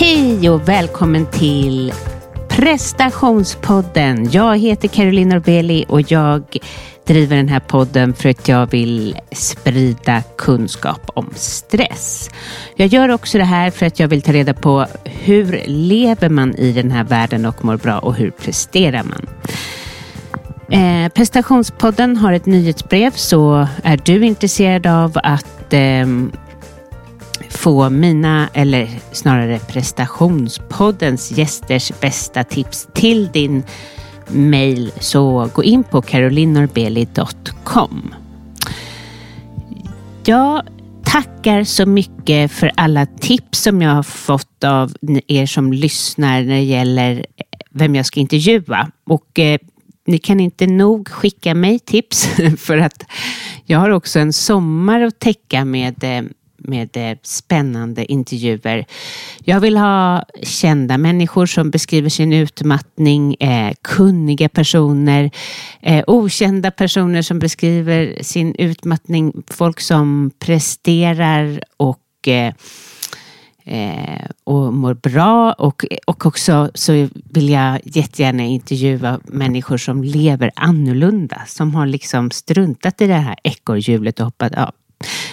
Hej och välkommen till prestationspodden. Jag heter Caroline Norbeli och jag driver den här podden för att jag vill sprida kunskap om stress. Jag gör också det här för att jag vill ta reda på hur lever man i den här världen och mår bra och hur presterar man? Eh, prestationspodden har ett nyhetsbrev så är du intresserad av att eh, få mina, eller snarare prestationspoddens gästers bästa tips till din mail så gå in på carolinorbeli.com. Jag tackar så mycket för alla tips som jag har fått av er som lyssnar när det gäller eh, vem jag ska intervjua. Och eh, ni kan inte nog skicka mig tips för att jag har också en sommar att täcka med eh, med eh, spännande intervjuer. Jag vill ha kända människor som beskriver sin utmattning, eh, kunniga personer, eh, okända personer som beskriver sin utmattning, folk som presterar och eh, eh, och mår bra och, och också så vill jag jättegärna intervjua människor som lever annorlunda, som har liksom struntat i det här ekorrhjulet och hoppat av.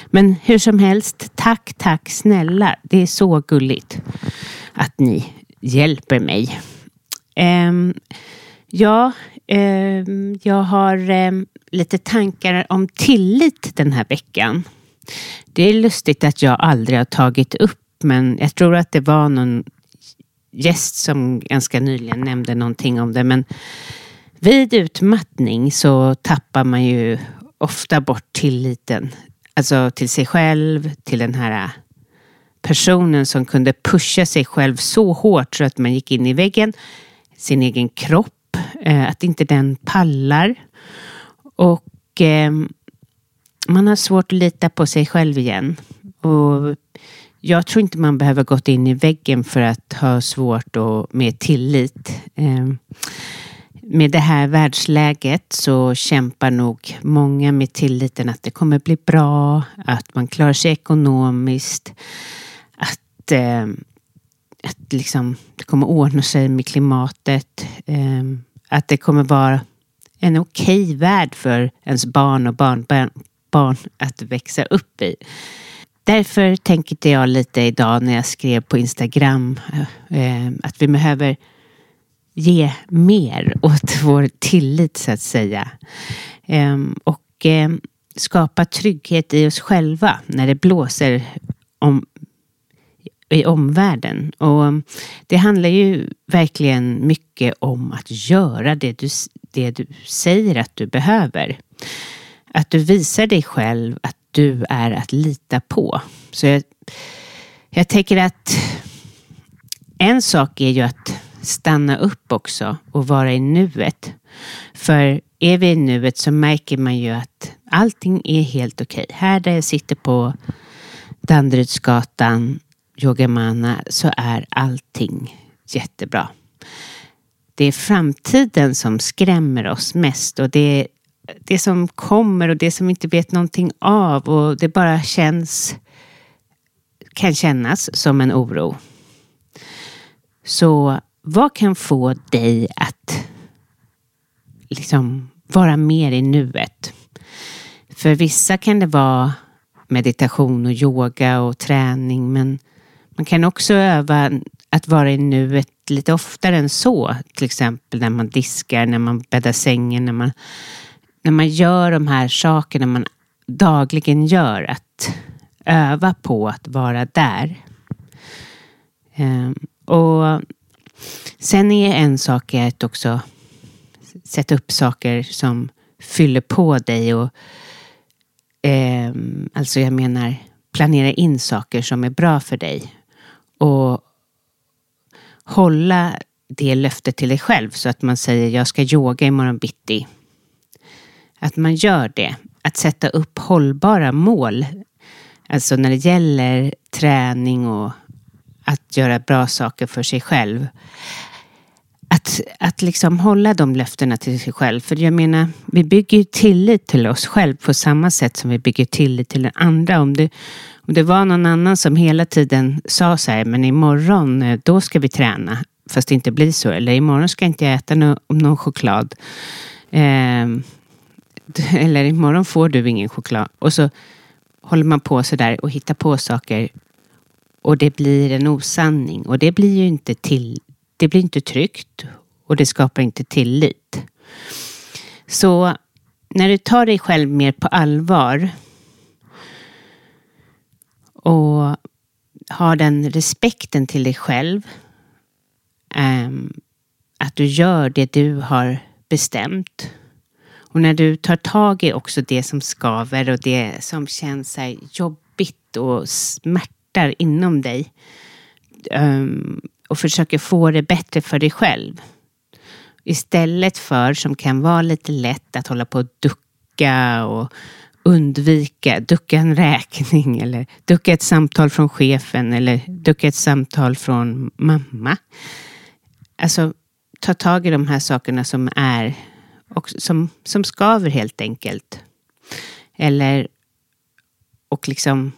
Men hur som helst, tack, tack snälla. Det är så gulligt att ni hjälper mig. Um, ja, um, jag har um, lite tankar om tillit den här veckan. Det är lustigt att jag aldrig har tagit upp, men jag tror att det var någon gäst som ganska nyligen nämnde någonting om det. Men vid utmattning så tappar man ju ofta bort tilliten Alltså till sig själv, till den här äh, personen som kunde pusha sig själv så hårt så att man gick in i väggen. Sin egen kropp, äh, att inte den pallar. Och eh, man har svårt att lita på sig själv igen. Och jag tror inte man behöver gått in i väggen för att ha svårt och med tillit. Eh, med det här världsläget så kämpar nog många med tilliten att det kommer bli bra, att man klarar sig ekonomiskt, att, eh, att liksom, det kommer ordna sig med klimatet, eh, att det kommer vara en okej okay värld för ens barn och barnbarn barn att växa upp i. Därför tänkte jag lite idag när jag skrev på Instagram eh, att vi behöver ge mer åt vår tillit så att säga. Ehm, och ehm, skapa trygghet i oss själva när det blåser om, i omvärlden. Och ehm, det handlar ju verkligen mycket om att göra det du, det du säger att du behöver. Att du visar dig själv att du är att lita på. Så jag, jag tänker att en sak är ju att stanna upp också och vara i nuet. För är vi i nuet så märker man ju att allting är helt okej. Okay. Här där jag sitter på Danderydsgatan, Yogamana, så är allting jättebra. Det är framtiden som skrämmer oss mest och det är det som kommer och det som vi inte vet någonting av och det bara känns kan kännas som en oro. Så vad kan få dig att liksom vara mer i nuet? För vissa kan det vara meditation och yoga och träning men man kan också öva att vara i nuet lite oftare än så. Till exempel när man diskar, när man bäddar sängen, när man, när man gör de här sakerna man dagligen gör. Att öva på att vara där. Ehm, och Sen är en sak att också sätta upp saker som fyller på dig och eh, alltså jag menar planera in saker som är bra för dig och hålla det löftet till dig själv så att man säger jag ska yoga imorgon bitti. Att man gör det. Att sätta upp hållbara mål. Alltså när det gäller träning och att göra bra saker för sig själv. Att, att liksom hålla de löftena till sig själv. För jag menar, vi bygger ju tillit till oss själv på samma sätt som vi bygger tillit till den andra. Om det, om det var någon annan som hela tiden sa så här, men imorgon eh, då ska vi träna. Fast det inte blir så. Eller imorgon ska jag inte äta no någon choklad. Eh, eller imorgon får du ingen choklad. Och så håller man på så där och hittar på saker. Och det blir en osanning. Och det blir ju inte till, det blir inte tryggt. Och det skapar inte tillit. Så när du tar dig själv mer på allvar och har den respekten till dig själv. Um, att du gör det du har bestämt. Och när du tar tag i också det som skaver och det som känns jobbigt och smärtar inom dig. Um, och försöker få det bättre för dig själv. Istället för, som kan vara lite lätt, att hålla på och ducka och undvika, ducka en räkning eller ducka ett samtal från chefen eller ducka ett samtal från mamma. Alltså ta tag i de här sakerna som är och som, som skaver helt enkelt. Eller och liksom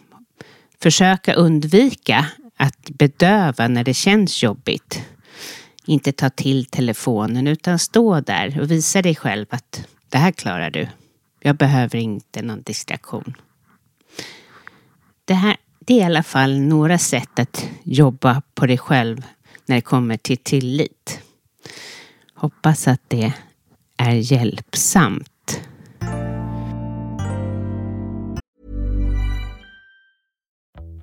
försöka undvika att bedöva när det känns jobbigt. Inte ta till telefonen utan stå där och visa dig själv att det här klarar du. Jag behöver inte någon distraktion. Det här det är i alla fall några sätt att jobba på dig själv när det kommer till tillit. Hoppas att det är hjälpsamt.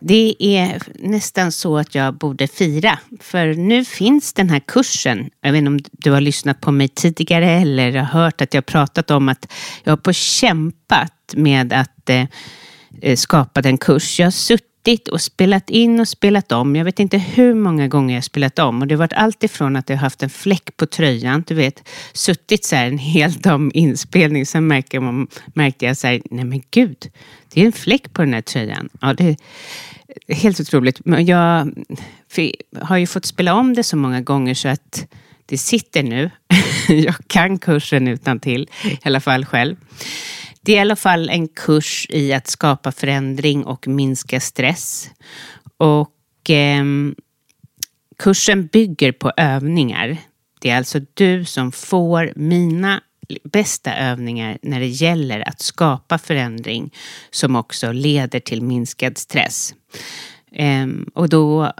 Det är nästan så att jag borde fira. För nu finns den här kursen. Jag vet inte om du har lyssnat på mig tidigare eller har hört att jag pratat om att jag har på kämpat med att eh, Eh, skapade en kurs. Jag har suttit och spelat in och spelat om. Jag vet inte hur många gånger jag har spelat om. Och det har varit allt ifrån att jag har haft en fläck på tröjan. Du vet, suttit så här en hel dag med inspelning. Sen märkte jag, märkte jag så här, nej men gud, det är en fläck på den här tröjan. Ja, det, helt otroligt. Men jag har ju fått spela om det så många gånger så att det sitter nu. jag kan kursen utan till i alla fall själv. Det är i alla fall en kurs i att skapa förändring och minska stress. Och eh, kursen bygger på övningar. Det är alltså du som får mina bästa övningar när det gäller att skapa förändring som också leder till minskad stress. Ehm, och då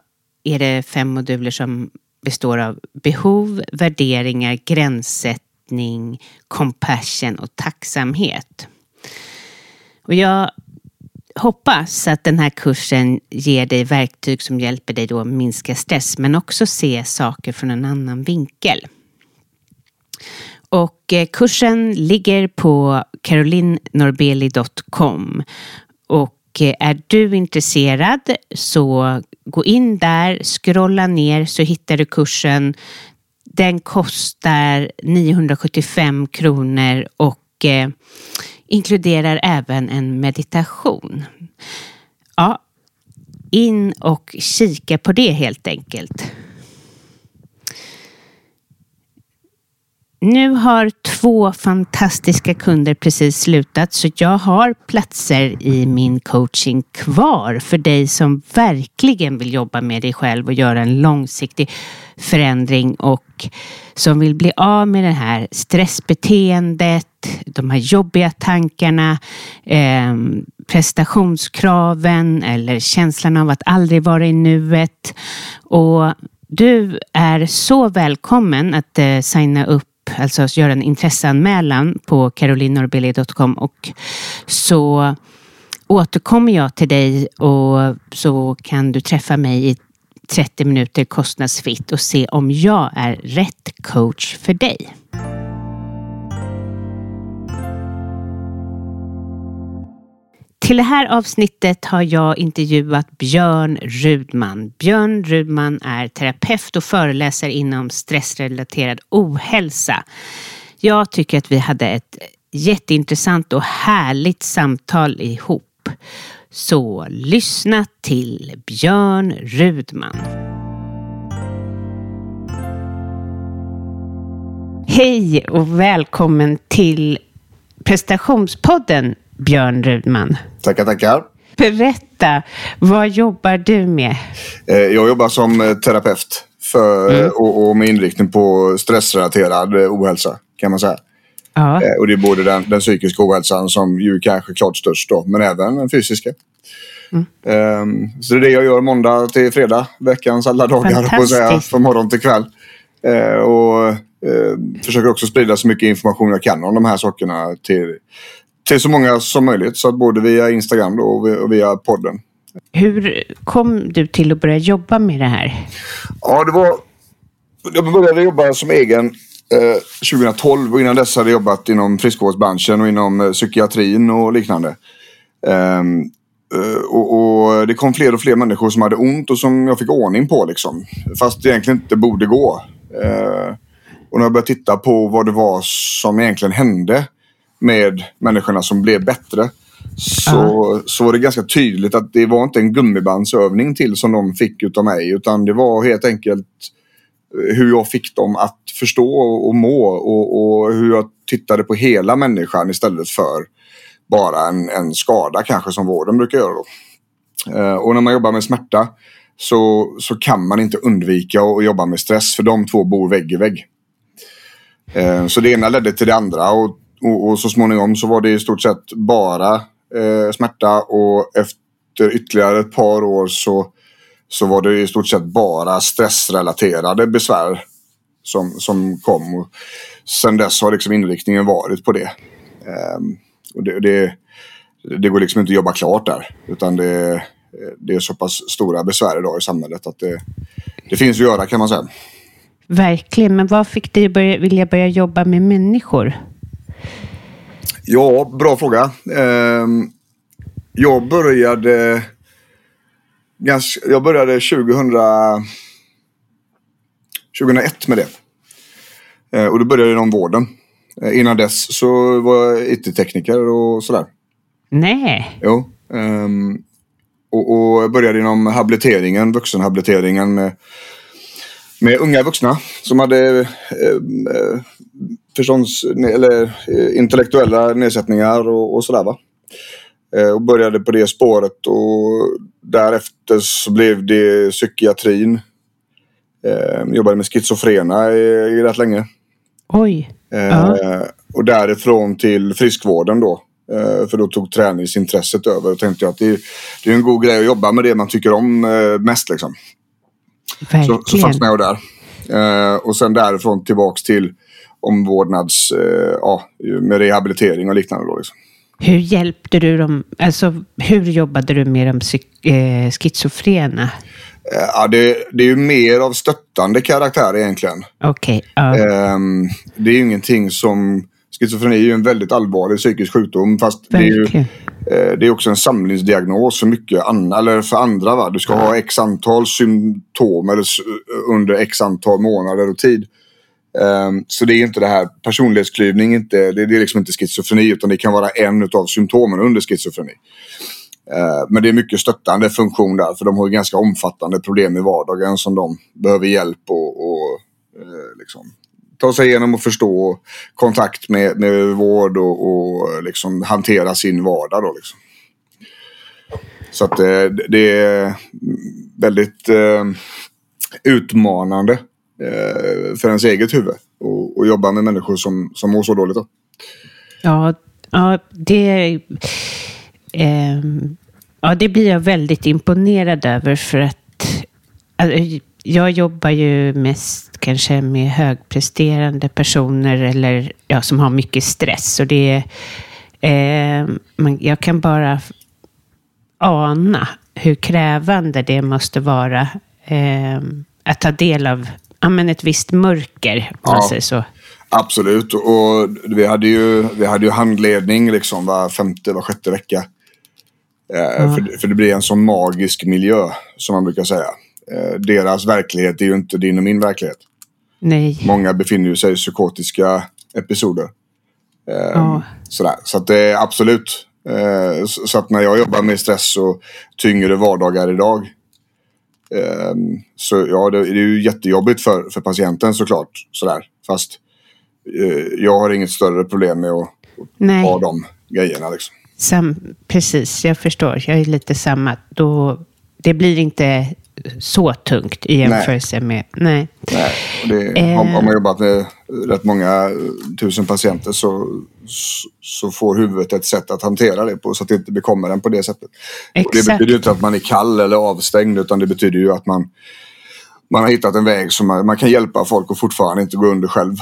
är det fem moduler som består av behov, värderingar, gränssättning compassion och tacksamhet. Och jag hoppas att den här kursen ger dig verktyg som hjälper dig då att minska stress men också se saker från en annan vinkel. Och eh, kursen ligger på carolinnorbeli.com och eh, är du intresserad så gå in där, scrolla ner så hittar du kursen. Den kostar 975 kronor och eh, inkluderar även en meditation. Ja, in och kika på det helt enkelt. Nu har två fantastiska kunder precis slutat så jag har platser i min coaching kvar för dig som verkligen vill jobba med dig själv och göra en långsiktig förändring och som vill bli av med det här stressbeteendet, de här jobbiga tankarna, eh, prestationskraven eller känslan av att aldrig vara i nuet. Och du är så välkommen att eh, signa upp alltså göra en intresseanmälan på carolinnorbeli.com och så återkommer jag till dig och så kan du träffa mig i 30 minuter kostnadsfritt och se om jag är rätt coach för dig. Till det här avsnittet har jag intervjuat Björn Rudman. Björn Rudman är terapeut och föreläsare inom stressrelaterad ohälsa. Jag tycker att vi hade ett jätteintressant och härligt samtal ihop. Så lyssna till Björn Rudman. Hej och välkommen till prestationspodden Björn Rudman. Tackar, tackar. Berätta, vad jobbar du med? Eh, jag jobbar som eh, terapeut för, mm. och, och, med inriktning på stressrelaterad eh, ohälsa kan man säga. Ja. Och det är både den, den psykiska ohälsan som ju kanske är klart störst då, men även den fysiska. Mm. Um, så det är det jag gör måndag till fredag, veckans alla dagar på säga, från morgon till kväll. Uh, och uh, försöker också sprida så mycket information jag kan om de här sakerna till till så många som möjligt. Så att både via Instagram och via podden. Hur kom du till att börja jobba med det här? Ja, det var... Jag började jobba som egen eh, 2012 och innan dess hade jag jobbat inom friskvårdsbranschen och inom eh, psykiatrin och liknande. Um, och, och, det kom fler och fler människor som hade ont och som jag fick ordning på liksom. Fast det egentligen inte borde gå. Uh, och när jag började titta på vad det var som egentligen hände med människorna som blev bättre. Så, uh. så var det ganska tydligt att det var inte en gummibandsövning till som de fick utav mig. Utan det var helt enkelt eh, hur jag fick dem att förstå och må. Och, och hur jag tittade på hela människan istället för bara en, en skada kanske som vården brukar göra. Då. Eh, och när man jobbar med smärta så, så kan man inte undvika att jobba med stress för de två bor vägg i vägg. Eh, så det ena ledde till det andra. Och och, och, så småningom så var det i stort sett bara eh, smärta och efter ytterligare ett par år så, så var det i stort sett bara stressrelaterade besvär som, som kom. Och sen dess har liksom inriktningen varit på det. Eh, och det, det, det, går liksom inte att jobba klart där. Utan det, det är så pass stora besvär idag i samhället att det, det finns att göra kan man säga. Verkligen, men vad fick dig börja, vilja börja jobba med människor? Ja, bra fråga. Ehm, jag började... jag började 2000, 2001 med det. Eh, och då började jag inom vården. Eh, innan dess så var jag IT-tekniker och sådär. Nej. Jo. Um, och, och började inom habiliteringen, vuxenhabiliteringen med, med unga vuxna som hade eh, förstånds, eller, eh, intellektuella nedsättningar och, och sådär. Va? Eh, och började på det spåret och därefter så blev det psykiatrin. Eh, jobbade med schizofrena i, i rätt länge. Oj. Eh, och därifrån till friskvården då. Eh, för då tog träningsintresset över och tänkte jag att det, det är en god grej att jobba med det man tycker om eh, mest. Liksom. Verkligen. Så, så fastnade jag där. och sen därifrån tillbaks till omvårdnads, eh, ja, med rehabilitering och liknande. Då, liksom. Hur hjälpte du dem, alltså hur jobbade du med de psyk- eh, schizofrena? Eh, Ja, det, det är ju mer av stöttande karaktär egentligen. Okej, ja. Ehm, det är ju ingenting som... Schizofreni är ju en väldigt allvarlig psykisk sjukdom. Fast det är, ju, eh, det är också en samlingsdiagnos för mycket andra. Eller för andra. Va? Du ska ha x antal symptom eller, under x antal månader och tid. Um, så det är inte det här personlighetsklyvning. Inte, det, det är liksom inte schizofreni utan det kan vara en av symptomen under schizofreni. Uh, Men det är mycket stöttande funktion där för de har ju ganska omfattande problem i vardagen som de behöver hjälp och, och uh, liksom, ta sig igenom och förstå kontakt med, med vård och, och liksom hantera sin vardag. Då, liksom. Så att eh, det är väldigt eh, utmanande Eh, för ens eget huvud och, och jobba med människor som, som mår så dåligt. Då. Ja, ja, det, eh, ja, det blir jag väldigt imponerad över för att alltså, jag jobbar ju mest kanske med högpresterande personer eller ja, som har mycket stress. Och det eh, man, jag kan bara ana hur krävande det måste vara eh, att ta del av ja, men ett visst mörker, om man säger så. Absolut. Och vi hade ju, vi hade ju handledning liksom var femte, var sjätte vecka. Eh, för, för det blir en sån magisk miljö som man brukar säga. Eh, deras verklighet är ju inte din och min verklighet. Nej. Många befinner ju sig i psykotiska episoder. Eh, Ja. sådär. Så att det är absolut. Eh, så att när jag jobbar med stress och tyngre vardagar idag. Eh, så ja, det, det är ju jättejobbigt för, för patienten såklart. Sådär. Fast eh, jag har inget större problem med att Nej. ha de grejerna. Liksom. Sam, precis, jag förstår. Jag är lite samma. Då, det blir inte så tungt i jämförelse med... Nej. Nej, det, Eh. har, har man jobbat med rätt många tusen patienter så, så- får huvudet ett sätt att hantera det på så att det inte bekommer en på det sättet. Och det Exakt. betyder inte att man är kall eller avstängd utan det betyder ju att man, man har hittat en väg som man, man kan hjälpa folk och fortfarande inte gå under själv.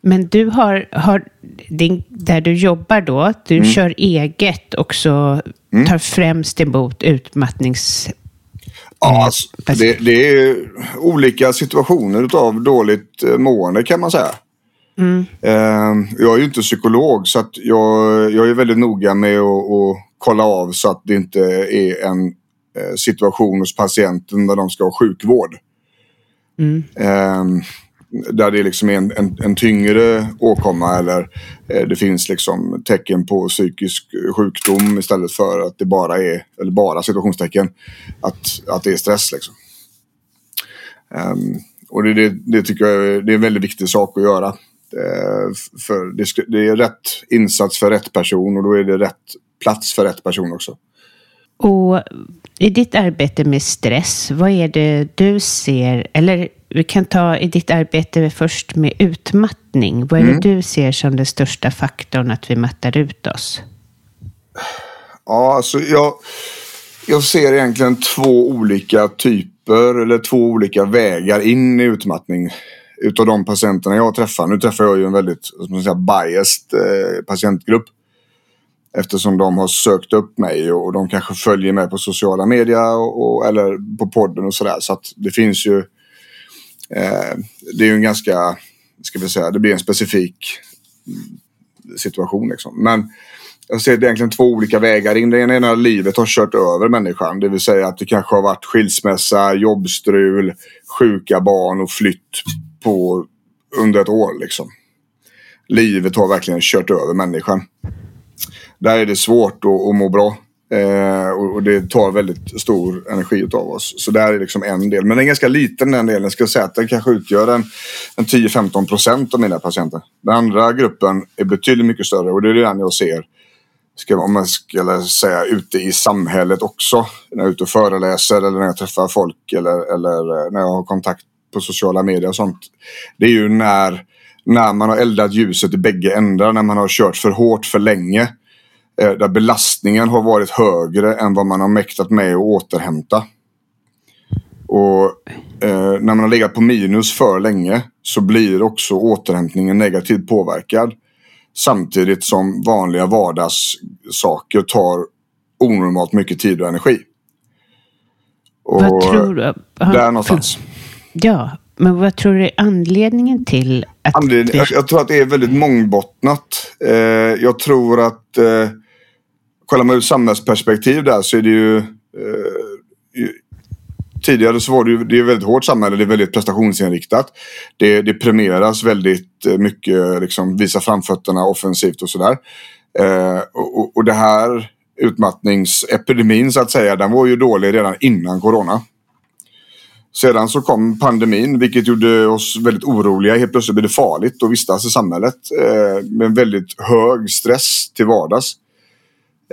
Men du har, har din, där du jobbar då, du Mm. kör eget och så tar främst emot utmattnings... Ja, alltså, det, det är olika situationer av dåligt eh, mående kan man säga. Eh, jag är ju inte psykolog så att jag, jag är väldigt noga med att, att kolla av så att det inte är en eh, situation hos patienten där de ska ha sjukvård. Eh, där det liksom är en, en, en tyngre åkomma eller eh, det finns liksom tecken på psykisk sjukdom istället för att det bara är, eller bara situationstecken, att, att det är stress. Liksom. Um, och det, det, det tycker jag är, det är en väldigt viktig sak att göra. Eh, för det, det är rätt insats för rätt person och då är det rätt plats för rätt person också. Och i ditt arbete med stress, vad är det du ser, eller vi kan ta i ditt arbete först med utmattning. Vad är Mm. det du ser som den största faktorn att vi mattar ut oss? Ja, alltså jag, jag ser egentligen två olika typer eller två olika vägar in i utmattning. Utav de patienterna jag träffar. Nu träffar jag ju en väldigt man säga, biased eh, patientgrupp. Eftersom de har sökt upp mig och de kanske följer mig på sociala medier och, och, eller på podden och sådär. Så att det finns ju... Eh, det är ju en ganska, ska vi säga, det blir en specifik situation liksom. Men jag ser egentligen två olika vägar in. Det ena är när livet har kört över människan. Det vill säga att det kanske har varit skilsmässa, jobbstrul, sjuka barn och flytt på under ett år. Liksom. Livet har verkligen kört över människan. Där är det svårt att, att må bra. Eh, och, och det tar väldigt stor energi av oss. Så där är liksom en del. Men den är ganska liten den delen. Jag skulle säga att den kanske utgör en, en 10-15 procent av mina patienter. Den andra gruppen är betydligt mycket större och det är den jag ser ska, om man skulle säga ute i samhället också. När jag är ute och föreläser eller när jag träffar folk eller, eller eh, när jag har kontakt på sociala medier och sånt. Det är ju när, när man har eldat ljuset i bägge ändar, när man har kört för hårt för länge. Eh, där belastningen har varit högre än vad man har mäktat med att återhämta. Och eh, när man har legat på minus för länge så blir också återhämtningen negativt påverkad. Samtidigt som vanliga vardagssaker tar onormalt mycket tid och energi. Och Vad tror du? Där någonstans. Ja, men vad tror du är anledningen till att... Anledning, jag, jag tror att det är väldigt mångbottnat. Eh, jag tror att eh, kollar man ur samhällsperspektiv där så är det ju, eh, Tidigare så var det ju det är ett väldigt hårt samhälle, det är väldigt prestationsinriktat. Det, det premieras väldigt eh, mycket, liksom visa framfötterna offensivt och sådär. Eh, och, och- och det här utmattningsepidemin så att säga, den var ju dålig redan innan corona. Sedan så kom pandemin vilket gjorde oss väldigt oroliga. Helt plötsligt blev det farligt att vistas i samhället eh, med en väldigt hög stress till vardags.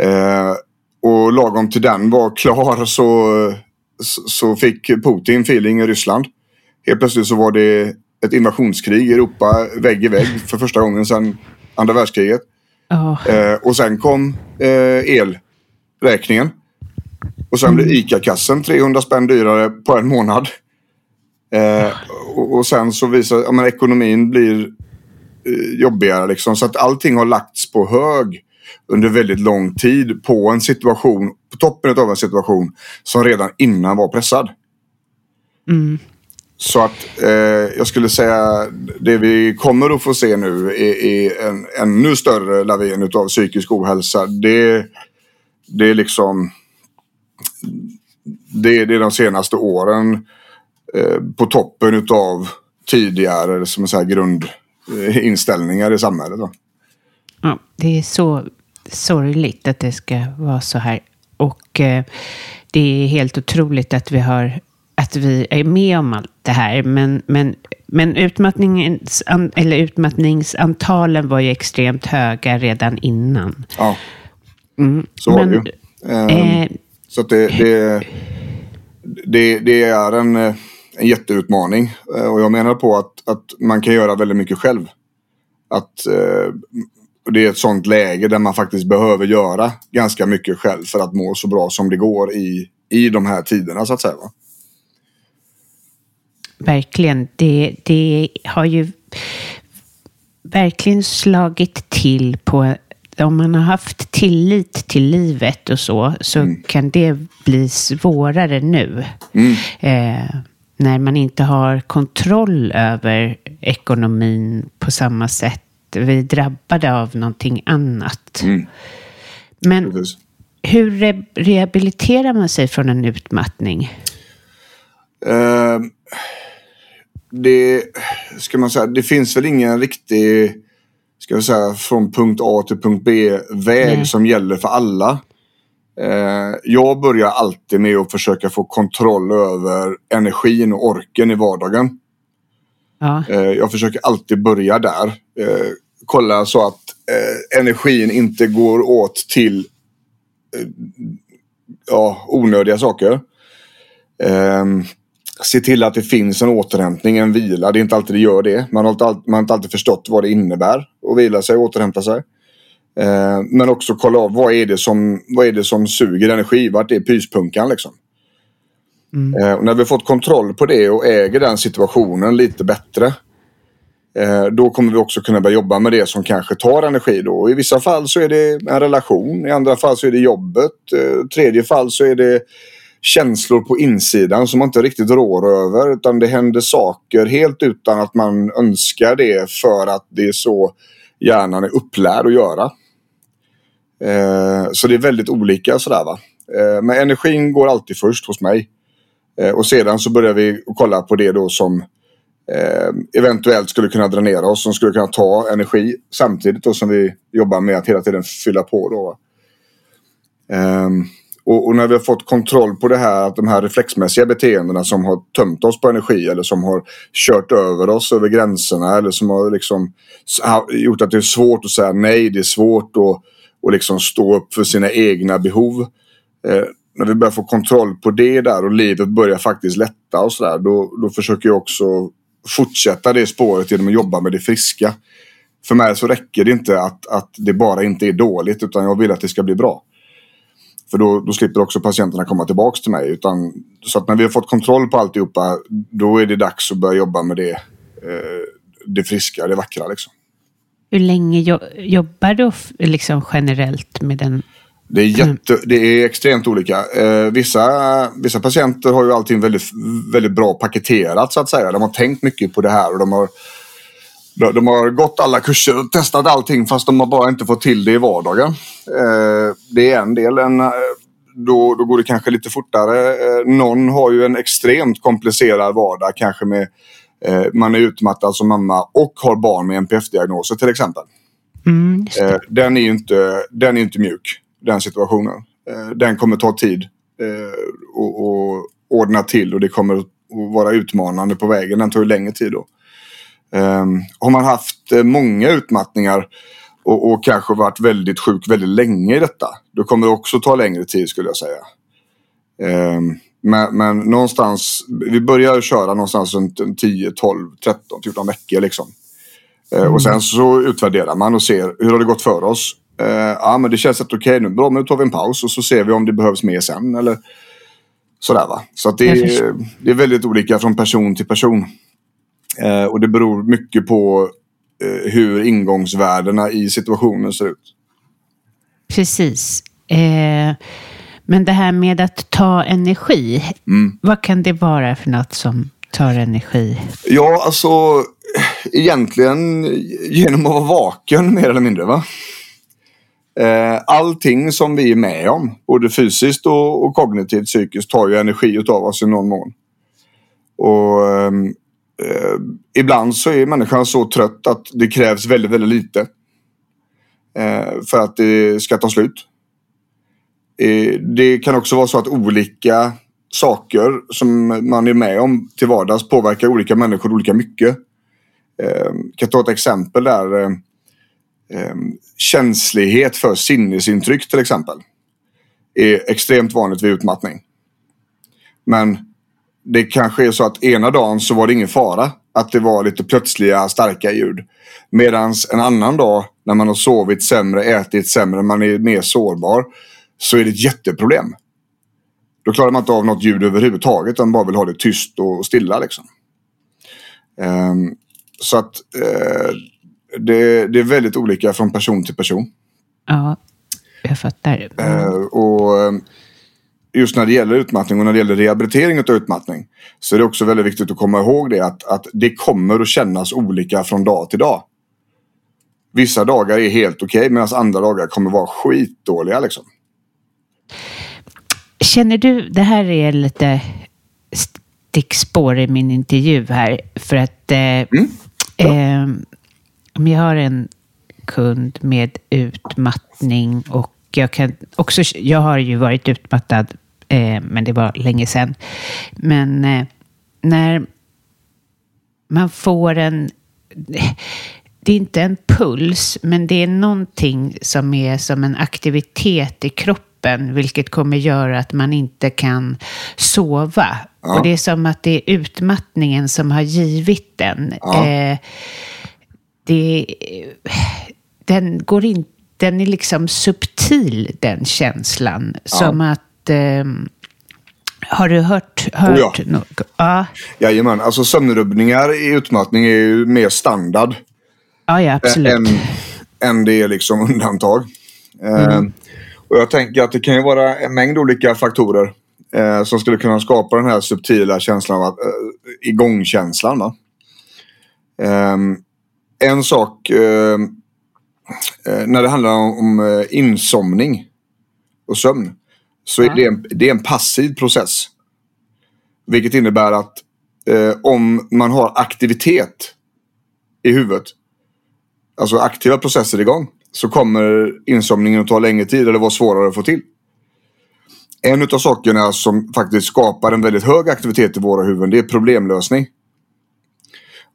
Eh, och lagom till den var klar så, så, fick Putin feeling i Ryssland. Helt plötsligt så var det ett invasionskrig i Europa vägg i vägg för första gången sedan andra världskriget. Ja, Eh, och sen kom eh, elräkningen. Och sen blev ICA-kassen 300 spänn dyrare på en månad. Eh, och, och sen så visar ja, men ekonomin blir eh, jobbigare liksom. Så att allting har lagts på hög under väldigt lång tid på en situation, på toppen av en situation som redan innan var pressad. mm, Så att eh, jag skulle säga det vi kommer att få se nu är, är en ännu större lavin av psykisk ohälsa. Det, det är liksom det, det är de senaste åren eh, på toppen utav tidigare som man säger, grundinställningar i samhället. Då. ja, det är så sorgligt att det ska vara så här. Och eh, det är helt otroligt att vi har att vi är med om allt det här. Men, men, men utmattningens, eller utmattningsantalen var ju extremt höga redan innan. Ja, Mm. så var det ju. Eh, Eh, Så att det, det, det, det är en, en jätteutmaning. Eh, Och jag menar på att, att man kan göra väldigt mycket själv. Att eh, och det är ett sånt läge där man faktiskt behöver göra ganska mycket själv för att må så bra som det går i, i de här tiderna så att säga. Va? Verkligen. Det, det har ju verkligen slagit till på... Om man har haft tillit till livet och så, så kan det bli svårare nu. Eh, när man inte har kontroll över ekonomin på samma sätt. Vi är drabbade av någonting annat. Men Precis. hur re- rehabiliterar man sig från en utmattning? Eh, det, ska man säga, det finns väl ingen riktig ska jag säga, från punkt A till punkt B-väg som gäller för alla. Eh, jag börjar alltid med att försöka få kontroll över energin och orken i vardagen. Ja, Eh, jag försöker alltid börja där. Eh, kolla så att eh, energin inte går åt till eh, ja, onödiga saker. Ehm, se till att det finns en återhämtning, en vila. Det är inte alltid det gör det. Man har inte, man har inte alltid förstått vad det innebär att vila sig och återhämta sig. Eh, men också kolla av vad är, det som, vad är det som suger energi? Vart är pyspunkan liksom? Eh, och när vi fått kontroll på det och äger den situationen lite bättre. Eh, då kommer vi också kunna börja jobba med det som kanske tar energi då. I vissa fall så är det en relation. I andra fall så är det jobbet. i tredje fall så är det känslor på insidan som man inte riktigt rår över. Utan det händer saker helt utan att man önskar det för att det är så hjärnan är upplärd att göra. Eh, så det är väldigt olika sådär va. Men energin går alltid först hos mig. Och sedan så börjar vi kolla på det då som eh, eventuellt skulle kunna dränera oss, som skulle kunna ta energi samtidigt då som vi jobbar med att hela tiden fylla på. Då, ehm, och, och när vi har fått kontroll på det här, att de här reflexmässiga beteendena som har tömt oss på energi eller som har kört över oss över gränserna eller som har liksom gjort att det är svårt att säga nej, det är svårt att och liksom stå upp för sina egna behov. Eh, när vi börjar få kontroll på det där och livet börjar faktiskt lätta och sådär, då, då försöker jag också fortsätta det spåret genom att jobba med det friska. För mig så räcker det inte att, att det bara inte är dåligt utan jag vill att det ska bli bra. För då, då slipper också patienterna komma tillbaka till mig. Utan, så att när vi har fått kontroll på alltihopa, då är det dags att börja jobba med det, eh, det friska, det vackra. Liksom. Hur länge jo jobbar du liksom generellt med den? Det är, jätte, det är extremt olika. Eh, vissa, vissa patienter har ju allting väldigt, väldigt bra paketerat så att säga. De har tänkt mycket på det här och de har, de har gått alla kurser och testat allting fast de har bara inte fått till det i vardagen. Eh, det är en del. En, eh, då, då går det kanske lite fortare. Eh, någon har ju en extremt komplicerad vardag kanske med Eh, man är utmattad som mamma och har barn med NPF-diagnoser till exempel. Mm, eh, den, är inte, den är inte mjuk, den situationen. Eh, den kommer ta tid att ordna till och det kommer att vara utmanande på vägen. Den tar ju längre tid då. Har man haft många utmattningar och, och, kanske varit väldigt sjuk väldigt länge i detta. Då kommer det också ta längre tid skulle jag säga. Men, men någonstans, vi börjar köra någonstans runt 10, 12, 13, 14 veckor liksom. Mm. Och sen så utvärderar man och ser hur har det gått för oss. Uh, ja men det känns okej okay nu. Bra, men nu tar vi en paus och så ser vi om det behövs mer sen. Eller sådär va. Så att det, är, det är väldigt olika från person till person. Uh, och det beror mycket på uh, hur ingångsvärdena i situationen ser ut. Precis. Eh, men det här med att ta energi, mm. vad kan det vara för något som tar energi? Ja, alltså egentligen genom att vara vaken mer eller mindre. va? Eh, allting som vi är med om, både fysiskt och, och kognitivt psykiskt, tar ju energi utav oss i någon mån. Och ehm, eh, ibland så är människan så trött att det krävs väldigt, väldigt lite eh, för att det ska ta slut. Eh, det kan också vara så att olika saker som man är med om till vardags påverkar olika människor olika mycket. Jag eh, kan ta ett exempel där. Eh, Eh, känslighet för sinnesintryck till exempel. Är extremt vanligt vid utmattning. Men det kanske är så att ena dagen så var det ingen fara. Att det var lite plötsliga starka ljud. Medan en annan dag när man har sovit sämre, ätit sämre, man är mer sårbar så är det ett jätteproblem. Då klarar man inte av något ljud överhuvudtaget. Utan bara vill ha det tyst och stilla liksom. Um, så att uh, det, det, är väldigt olika från person till person. Ja, jag fattar. Uh, och ehm, just när det gäller utmattning och när det gäller rehabilitering av utmattning så är det också väldigt viktigt att komma ihåg det att, att det kommer att kännas olika från dag till dag. Vissa dagar är helt okej okay, medan andra dagar kommer vara skitdåliga. Liksom. Känner du, det här är lite stickspår i min intervju här, för att eh, mm. eh, om jag har en kund med utmattning och jag kan också, jag har ju varit utmattad, eh, men det var länge sedan. Men eh, när man får en, det är inte en puls, men det är någonting som är som en aktivitet i kroppen vilket kommer göra att man inte kan sova. Ja. Och det är som att det är utmattningen som har givit den. Ja. Eh, det, den går in, den är liksom subtil, den känslan. Ja. Som att... Eh, har du hört, hört oh ja. något? Ja. Jajamän, alltså sömnrubbningar i utmattning är ju mer standard. Ja, ja absolut. Än, än det är liksom undantag. Mm. Eh, och jag tänker att det kan ju vara en mängd olika faktorer eh, som skulle kunna skapa den här subtila känslan av att, eh, igångkänslan. Va? Eh, en sak eh, eh, när det handlar om, om eh, insomning och sömn så är det, en, det är en passiv process. Vilket innebär att om man har aktivitet i huvudet, alltså aktiva processer igång, så kommer insomningen att ta längre tid eller vara svårare att få till. En av sakerna som faktiskt skapar en väldigt hög aktivitet i våra huvuden det är problemlösning.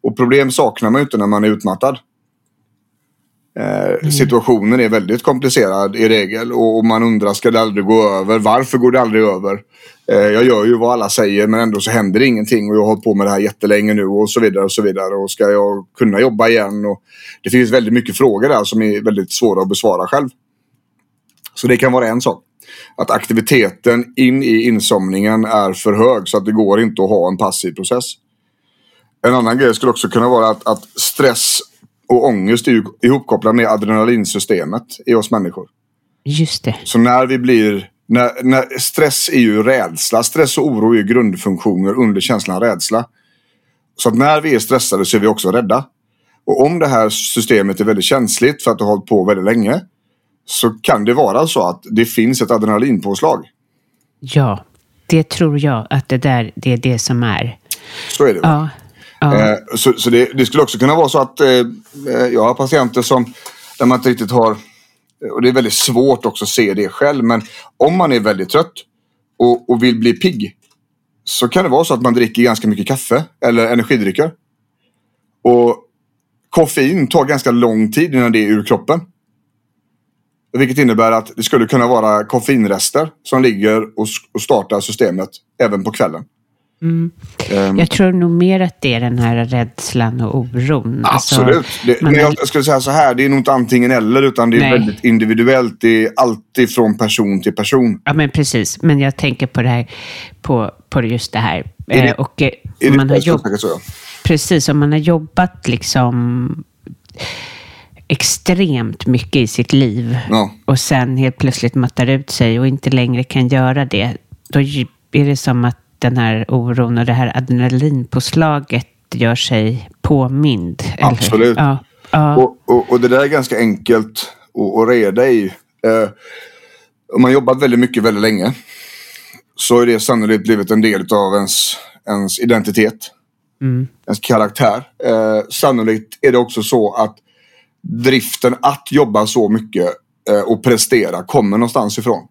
Och problem saknar man ju inte när man är utmattad. Eh, mm. Situationen är väldigt komplicerad i regel och man undrar ska det aldrig gå över? Varför går det aldrig över? Eh, jag gör ju vad alla säger men ändå så händer ingenting och jag har hållit på med det här jättelänge nu och så vidare och så vidare. Och ska jag kunna jobba igen? Och det finns väldigt mycket frågor där som är väldigt svåra att besvara själv. Så det kan vara en sak. att aktiviteten in i insomningen är för hög så att det går inte att ha en passiv process. En annan grej skulle också kunna vara att, att stress och ångest är ihopkopplad med adrenalinsystemet i oss människor. Just det. Så när vi blir... När, när stress är ju rädsla. Stress och oro är grundfunktioner under känslan rädsla. Så att när vi är stressade så är vi också rädda. Och om det här systemet är väldigt känsligt för att det har hållit på väldigt länge. Så kan det vara så att det finns ett adrenalinpåslag. Ja, det tror jag att det där det är det som är. Så är det. Ja ja. Eh, så så det, det skulle också kunna vara så att eh, eh, jag har patienter som där man inte riktigt har och det är väldigt svårt också att se det själv. Men om man är väldigt trött och, och vill bli pigg. Så kan det vara så att man dricker ganska mycket kaffe eller energidrycker. Och koffein tar ganska lång tid innan det är ur kroppen. Vilket innebär att det skulle kunna vara koffeinrester som ligger och, och startar systemet även på kvällen. Mm. Ehm, Jag tror nog mer att det är den här rädslan och oron. Alltså, Absolut. Det, man men jag, skulle säga så här, det är nog inte antingen eller utan det är Nej. väldigt individuellt. Det är alltid från person till person. Ja, men precis. Men jag tänker på det här, på, på just det här. Är det- Eh, och eh, Är det man har jobb, så, precis, om man har jobbat liksom extremt mycket i sitt liv Ja. och sen helt plötsligt mattar ut sig och inte längre kan göra det, då är det som att den här oron och det här adrenalinpåslaget gör sig påmind. Absolut. Ja, ja, Och, och, och det där är ganska enkelt att, att reda i. Eh, om man jobbat väldigt mycket väldigt länge så är det sannolikt blivit en del av ens, ens identitet. mm, Ens karaktär. Eh, sannolikt är det också så att driften att jobba så mycket eh, och prestera kommer någonstans ifrån.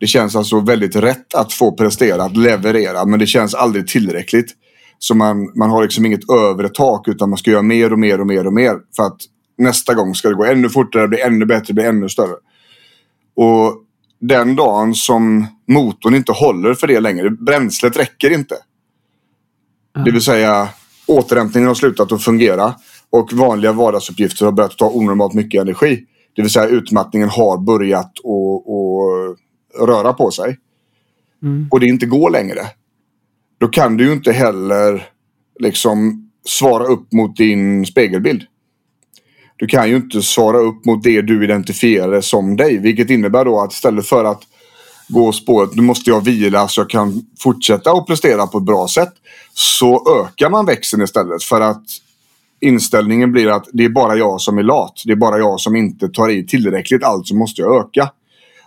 Det känns alltså väldigt rätt att få prestera, att leverera, men det känns aldrig tillräckligt. Så man, man har liksom inget övre tak utan man ska göra mer och mer och mer och mer. För att nästa gång ska det gå ännu fortare, bli ännu bättre, bli ännu större. Och den dagen som motorn inte håller för det längre, bränslet räcker inte. Det vill säga återhämtningen har slutat att fungera och vanliga vardagsuppgifter har börjat ta onormalt mycket energi. Det vill säga utmattningen har börjat att, att röra på sig. Och det inte går längre. Då kan du ju inte heller liksom svara upp mot din spegelbild. Du kan ju inte svara upp mot det du identifierar som dig. Vilket innebär då att istället för att gå spåret, nu måste jag vila så jag kan fortsätta att prestera på ett bra sätt. Så ökar man växeln istället för att inställningen blir att det är bara jag som är lat. Det är bara jag som inte tar i tillräckligt, alltså måste jag öka.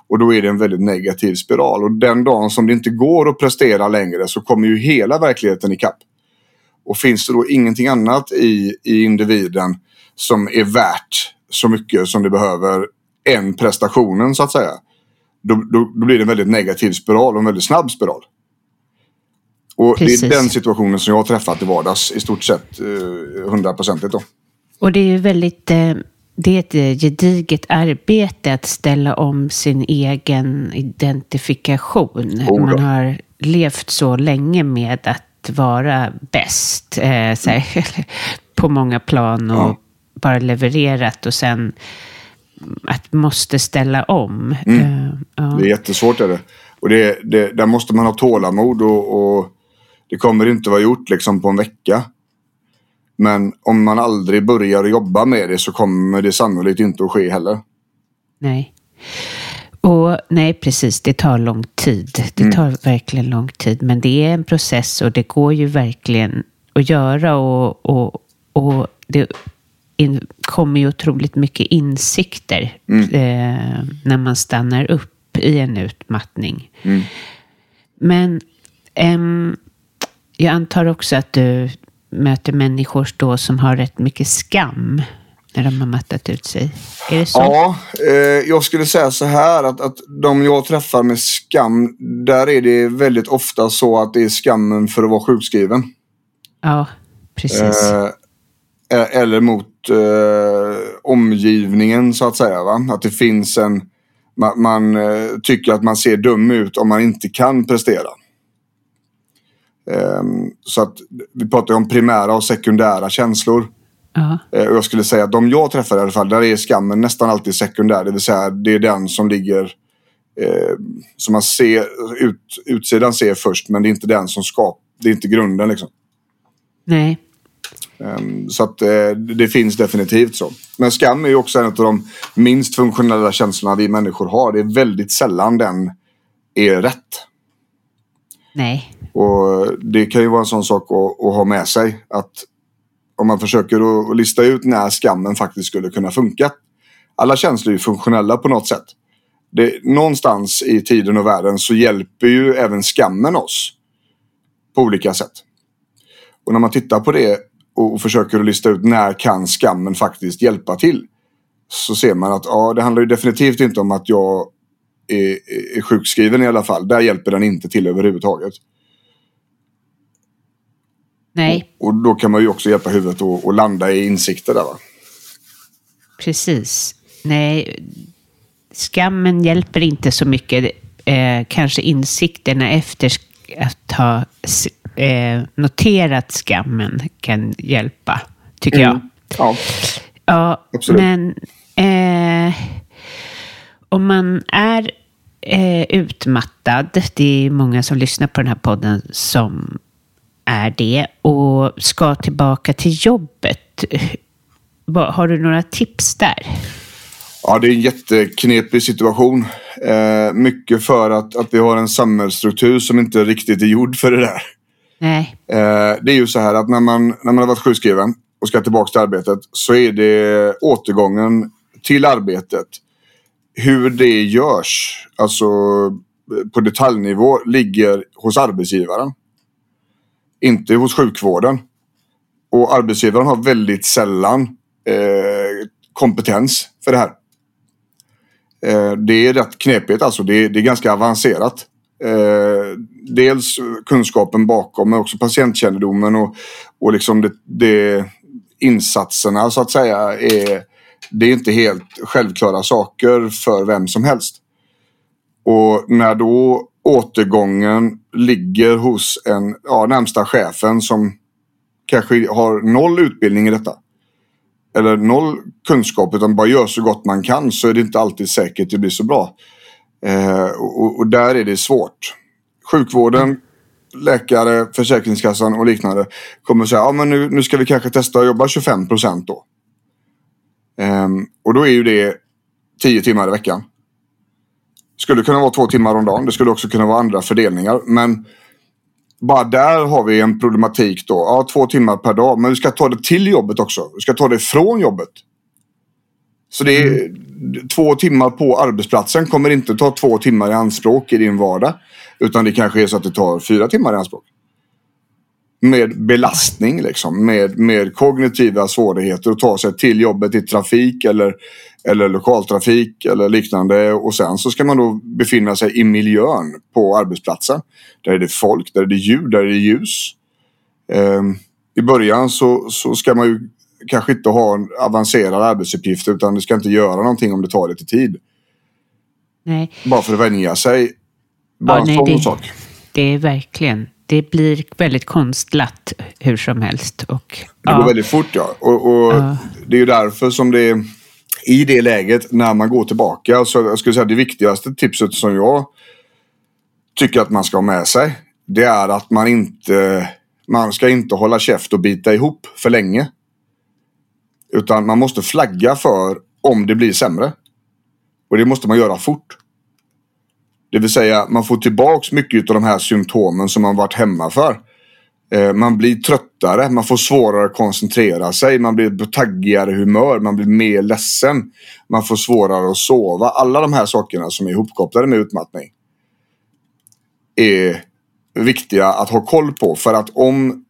Och då är det en väldigt negativ spiral. Och den dagen som det inte går att prestera längre så kommer ju hela verkligheten ikapp. Och finns det då ingenting annat i, i individen som är värt så mycket som det behöver än prestationen så att säga. Då, då, då blir det en väldigt negativ spiral och en väldigt snabb spiral. Och Precis. det är den situationen som jag har träffat i vardags i stort sett eh, hundraprocentigt då. Och det är ju väldigt, eh, det är ett eh, gediget arbete att ställa om sin egen identifikation. Oh, Man har levt så länge med att vara bäst eh, här, på många plan och Ja. bara levererat och sen att måste ställa om. Eh, ja. Det är jättesvårt. Är det. Och det, det, där måste man ha tålamod och, och det kommer inte vara gjort liksom på en vecka. Men om man aldrig börjar jobba med det så kommer det sannolikt inte att ske heller. Nej. Och nej, precis. Det tar lång tid. Det tar verkligen lång tid. Men det är en process och det går ju verkligen att göra. Och, och, och det in, kommer ju otroligt mycket insikter eh, när man stannar upp i en utmattning. Men ehm, jag antar också att du möter människor då som har rätt mycket skam när de har mattat ut sig. Är det så? Ja, eh, jag skulle säga så här att, att de jag träffar med skam, där är det väldigt ofta så att det är skammen för att vara sjukskriven. Ja, precis. Eh, eh, eller mot eh, omgivningen så att säga. Va? Att det finns en... Man, man eh, tycker att man ser dum ut om man inte kan prestera. Ehm, så att vi pratar om primära och sekundära känslor. ja. Eh, och jag skulle säga att de jag träffar i alla fall, där är skammen nästan alltid sekundär. Det vill säga det är den som ligger eh, som man ser, ut, utsidan ser först men det är inte den som skapar, det är inte grunden liksom. Nej. Um, så att eh, det finns definitivt så. Men skam är ju också en av de minst funktionella känslorna vi människor har. Det är väldigt sällan den är rätt. Nej. Och det kan ju vara en sån sak att, att ha med sig. Att om man försöker att lista ut när skammen faktiskt skulle kunna funka. Alla känslor är funktionella på något sätt. Det, någonstans i tiden och världen så hjälper ju även skammen oss. På olika sätt. Och när man tittar på det och försöker att lista ut när kan skammen faktiskt hjälpa till. Så ser man att ja, det handlar ju definitivt inte om att jag är, är sjukskriven i alla fall. Där hjälper den inte till överhuvudtaget. Nej. Och, och då kan man ju också hjälpa huvudet att, landa i insikter där va. Precis. Nej, skammen hjälper inte så mycket. Eh, kanske insikterna efter att ha eh, noterat skammen kan hjälpa, tycker Mm. jag. Ja, Ja, Absolut. men eh, om man är eh, utmattad, det är många som lyssnar på den här podden som är det och ska tillbaka till jobbet. Har du några tips där? Ja, det är en jätteknepig situation. Eh, mycket för att, att vi har en samhällsstruktur som inte riktigt är gjord för det där. Nej. Eh, det är ju så här att när man, när man har varit sjukskriven och ska tillbaka till arbetet så är det återgången till arbetet. Hur det görs, alltså på detaljnivå, ligger hos arbetsgivaren. Inte hos sjukvården. Och arbetsgivaren har väldigt sällan eh, kompetens för det här. Eh, det är rätt knepigt alltså. Det är, det är ganska avancerat. Eh, dels kunskapen bakom men också patientkännedomen och, och liksom det, det insatserna så att säga är det är inte helt självklara saker för vem som helst. Och när då återgången ligger hos en ja, närmsta chefen som kanske har noll utbildning i detta. Eller noll kunskap utan bara gör så gott man kan så är det inte alltid säkert det blir så bra. Eh, och, och där är det svårt. Sjukvården, läkare, Försäkringskassan och liknande kommer säga ja, men nu, nu ska vi kanske testa att jobba 25 procent då. Ehm, och då är ju det 10 timmar i veckan. Skulle kunna vara två timmar om dagen. Det skulle också kunna vara andra fördelningar. Men bara där har vi en problematik då. Ja, två timmar per dag. Men vi ska ta det till jobbet också. Vi ska ta det från jobbet. Så det är två timmar på arbetsplatsen kommer inte ta två timmar i anspråk i din vardag. Utan det kanske är så att det tar fyra timmar i anspråk. Med belastning liksom. Med, med kognitiva svårigheter att ta sig till jobbet i trafik eller, eller lokaltrafik eller liknande. Och sen så ska man då befinna sig i miljön på arbetsplatsen. Där är det folk, där är det ljud, där är det ljus. Ehm, I början så, så ska man ju kanske inte ha en avancerad arbetsuppgift utan du ska inte göra någonting om det tar lite tid. Nej. Bara för att vänja sig. Bara Ja, en sån det- sak. Det är verkligen, det blir väldigt konstlat hur som helst. Och, Det går väldigt fort ja. Och, och Ja. Det är ju därför som det är i det läget när man går tillbaka. Så jag skulle säga det viktigaste tipset som jag tycker att man ska ha med sig. Det är att man inte man ska inte hålla käft och bita ihop för länge. Utan man måste flagga för om det blir sämre. Och det måste man göra fort. Det vill säga man får tillbaks mycket av de här symptomen som man varit hemma för. Eh, man blir tröttare, man får svårare att koncentrera sig, man blir på taggigare humör, man blir mer ledsen. Man får svårare att sova. Alla de här sakerna som är ihopkopplade med utmattning är viktiga att ha koll på. För att om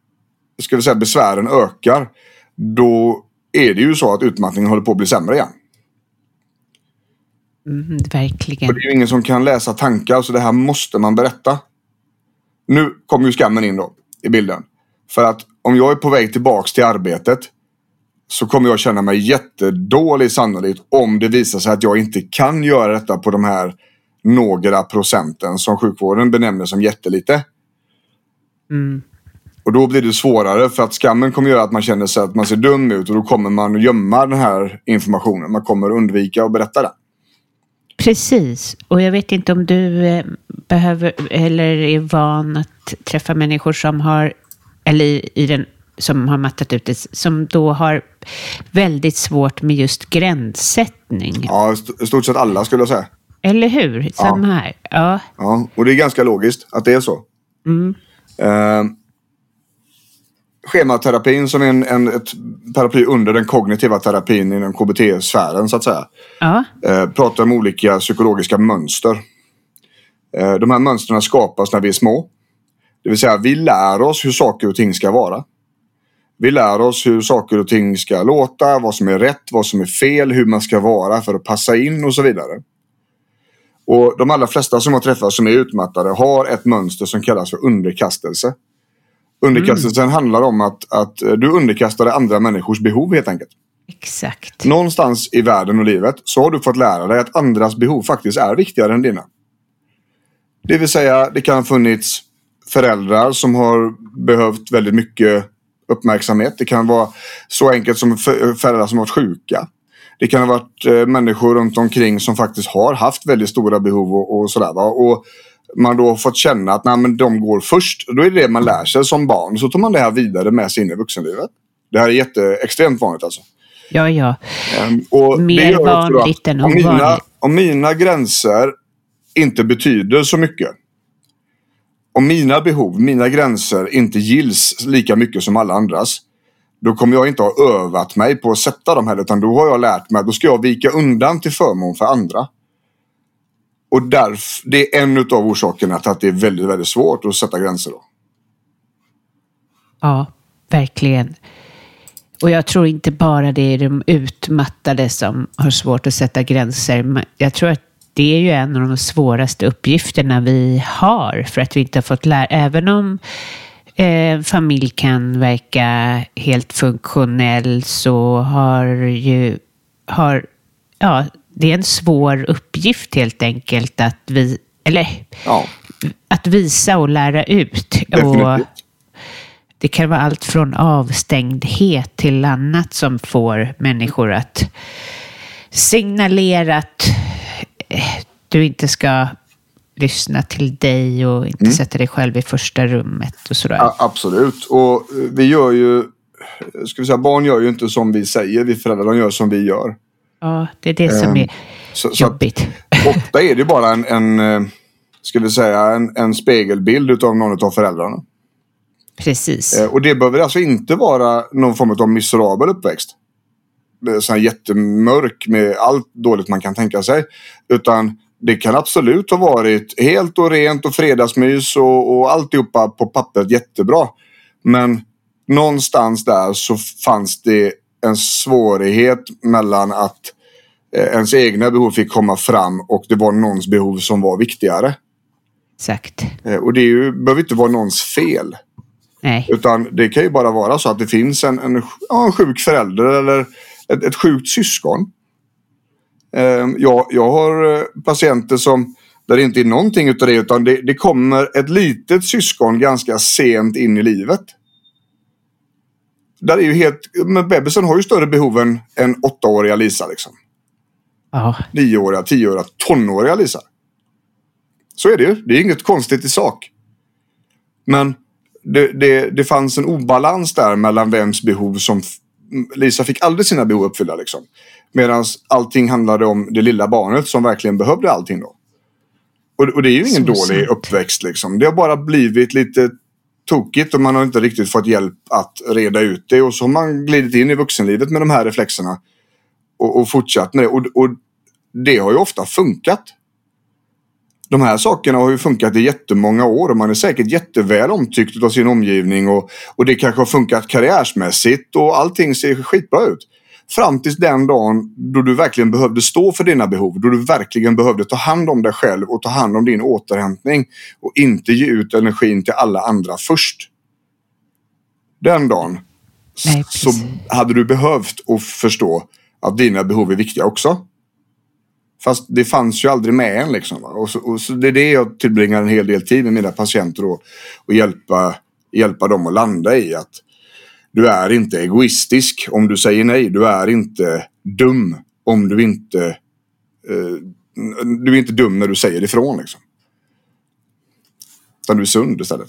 ska vi säga, besvären ökar då är det ju så att utmattningen håller på att bli sämre igen. Mm, verkligen. Och det är ju ingen som kan läsa tankar så det här måste man berätta. Nu kommer ju skammen in då i bilden. För att om jag är på väg tillbaks till arbetet så kommer jag känna mig jättedålig sannolikt om det visar sig att jag inte kan göra detta på de här några procenten som sjukvården benämner som jättelite. Mm. Och då blir det svårare för att skammen kommer göra att man känner sig att man ser dum ut och då kommer man gömma den här informationen. Man kommer undvika att berätta den. Precis, och jag vet inte om du eh, behöver eller är van att träffa människor som har, eller i, i den, som har mattat ut det, som då har väldigt svårt med just gränssättning. Ja, i stort sett alla skulle jag säga. Eller hur? Samma här. Ja. ja. Och det är ganska logiskt att det är så. Mm. Eh, schematerapin som är en, en, ett paraply under den kognitiva terapin inom KBT-sfären så att säga. Ja. Eh, pratar om olika psykologiska mönster. Eh, de här mönstren skapas när vi är små. Det vill säga vi lär oss hur saker och ting ska vara. Vi lär oss hur saker och ting ska låta, vad som är rätt, vad som är fel, hur man ska vara för att passa in och så vidare. Och de allra flesta som har träffats som är utmattade har ett mönster som kallas för underkastelse. Underkastelsen mm. handlar om att, att du underkastar dig andra människors behov helt enkelt. Exakt. Någonstans i världen och livet så har du fått lära dig att andras behov faktiskt är viktigare än dina. Det vill säga, det kan ha funnits föräldrar som har behövt väldigt mycket uppmärksamhet. Det kan vara så enkelt som föräldrar som varit sjuka. Det kan ha varit eh, människor runt omkring som faktiskt har haft väldigt stora behov och, och sådär. Va? Och man då har fått känna att nej, men de går först. Då är det det man lär sig som barn. Så tar man det här vidare med sig in i vuxenlivet. Det här är jätte, extremt vanligt alltså. Ja, ja. Um, och Mer vanligt än ovanligt. Om mina, om mina gränser inte betyder så mycket. Om mina behov, mina gränser inte gills lika mycket som alla andras. Då kommer jag inte ha övat mig på att sätta dem här. Utan då har jag lärt mig att då ska jag vika undan till förmån för andra. Och därför, det är en av orsakerna till att det är väldigt, väldigt svårt att sätta gränser. Då. Ja, verkligen. Och jag tror inte bara det är de utmattade som har svårt att sätta gränser. Jag tror att det är ju en av de svåraste uppgifterna vi har för att vi inte har fått lära, även om eh, familj kan verka helt funktionell så har ju, har, ja, det är en svår uppgift helt enkelt att vi, eller ja. att visa och lära ut. Definitivt. Och det kan vara allt från avstängdhet till annat som får människor att signalera att eh, du inte ska lyssna till dig och inte mm. sätta dig själv i första rummet och sådär. Ja, absolut. Och vi gör ju, ska vi säga, barn gör ju inte som vi säger, vi föräldrar, de gör som vi gör. Ja, det är det som um, är så, jobbigt. Så ofta är det bara en, en eh, vi säga, en, en spegelbild av någon av föräldrarna. Precis. Eh, och det behöver alltså inte vara någon form av miserabel uppväxt. Sån jättemörk med allt dåligt man kan tänka sig. Utan det kan absolut ha varit helt och rent och fredagsmys och, och alltihopa på pappret jättebra. Men någonstans där så fanns det en svårighet mellan att ens egna behov fick komma fram och det var någons behov som var viktigare. Exakt. Eh, och det är ju, behöver inte vara någons fel. Nej. Utan det kan ju bara vara så att det finns en, en, en sjuk förälder eller ett, ett sjukt syskon. Ehm, jag, jag har eh, patienter som där det inte är någonting utav det utan det, det kommer ett litet syskon ganska sent in i livet. Där är ju helt, men bebisen har ju större behov än, än åttaåriga Lisa. Liksom. Ja. Nioåriga, tioåriga, tonåriga Lisa. Så är det ju. Det är inget konstigt i sak. Men det, det, det fanns en obalans där mellan vems behov som... Lisa fick aldrig sina behov uppfyllda. Liksom. Medan allting handlade om det lilla barnet som verkligen behövde allting då. Och, och det är ju ingen Så dålig sant. uppväxt liksom. Det har bara blivit lite tokigt och man har inte riktigt fått hjälp att reda ut det. Och så har man glidit in i vuxenlivet med de här reflexerna. Och, och fortsatt med det. Och, och det har ju ofta funkat de här sakerna har ju funkat i jättemånga år och man är säkert jätteväl omtyckt av sin omgivning och, och det kanske har funkat karriärsmässigt och allting ser skitbra ut. Fram tills den dagen då du verkligen behövde stå för dina behov. Då du verkligen behövde ta hand om dig själv och ta hand om din återhämtning. Och inte ge ut energin till alla andra först. Den dagen Nej, så hade du behövt att förstå att dina behov är viktiga också. Fast det fanns ju aldrig med en liksom. Och, så, och så det är det jag typ tillbringar en hel del tid med mina patienter och, och hjälpa, hjälpa dem att landa i. att Du är inte egoistisk om du säger nej. Du är inte dum om du inte eh, du är inte dum när du säger ifrån liksom. Utan du är sund istället.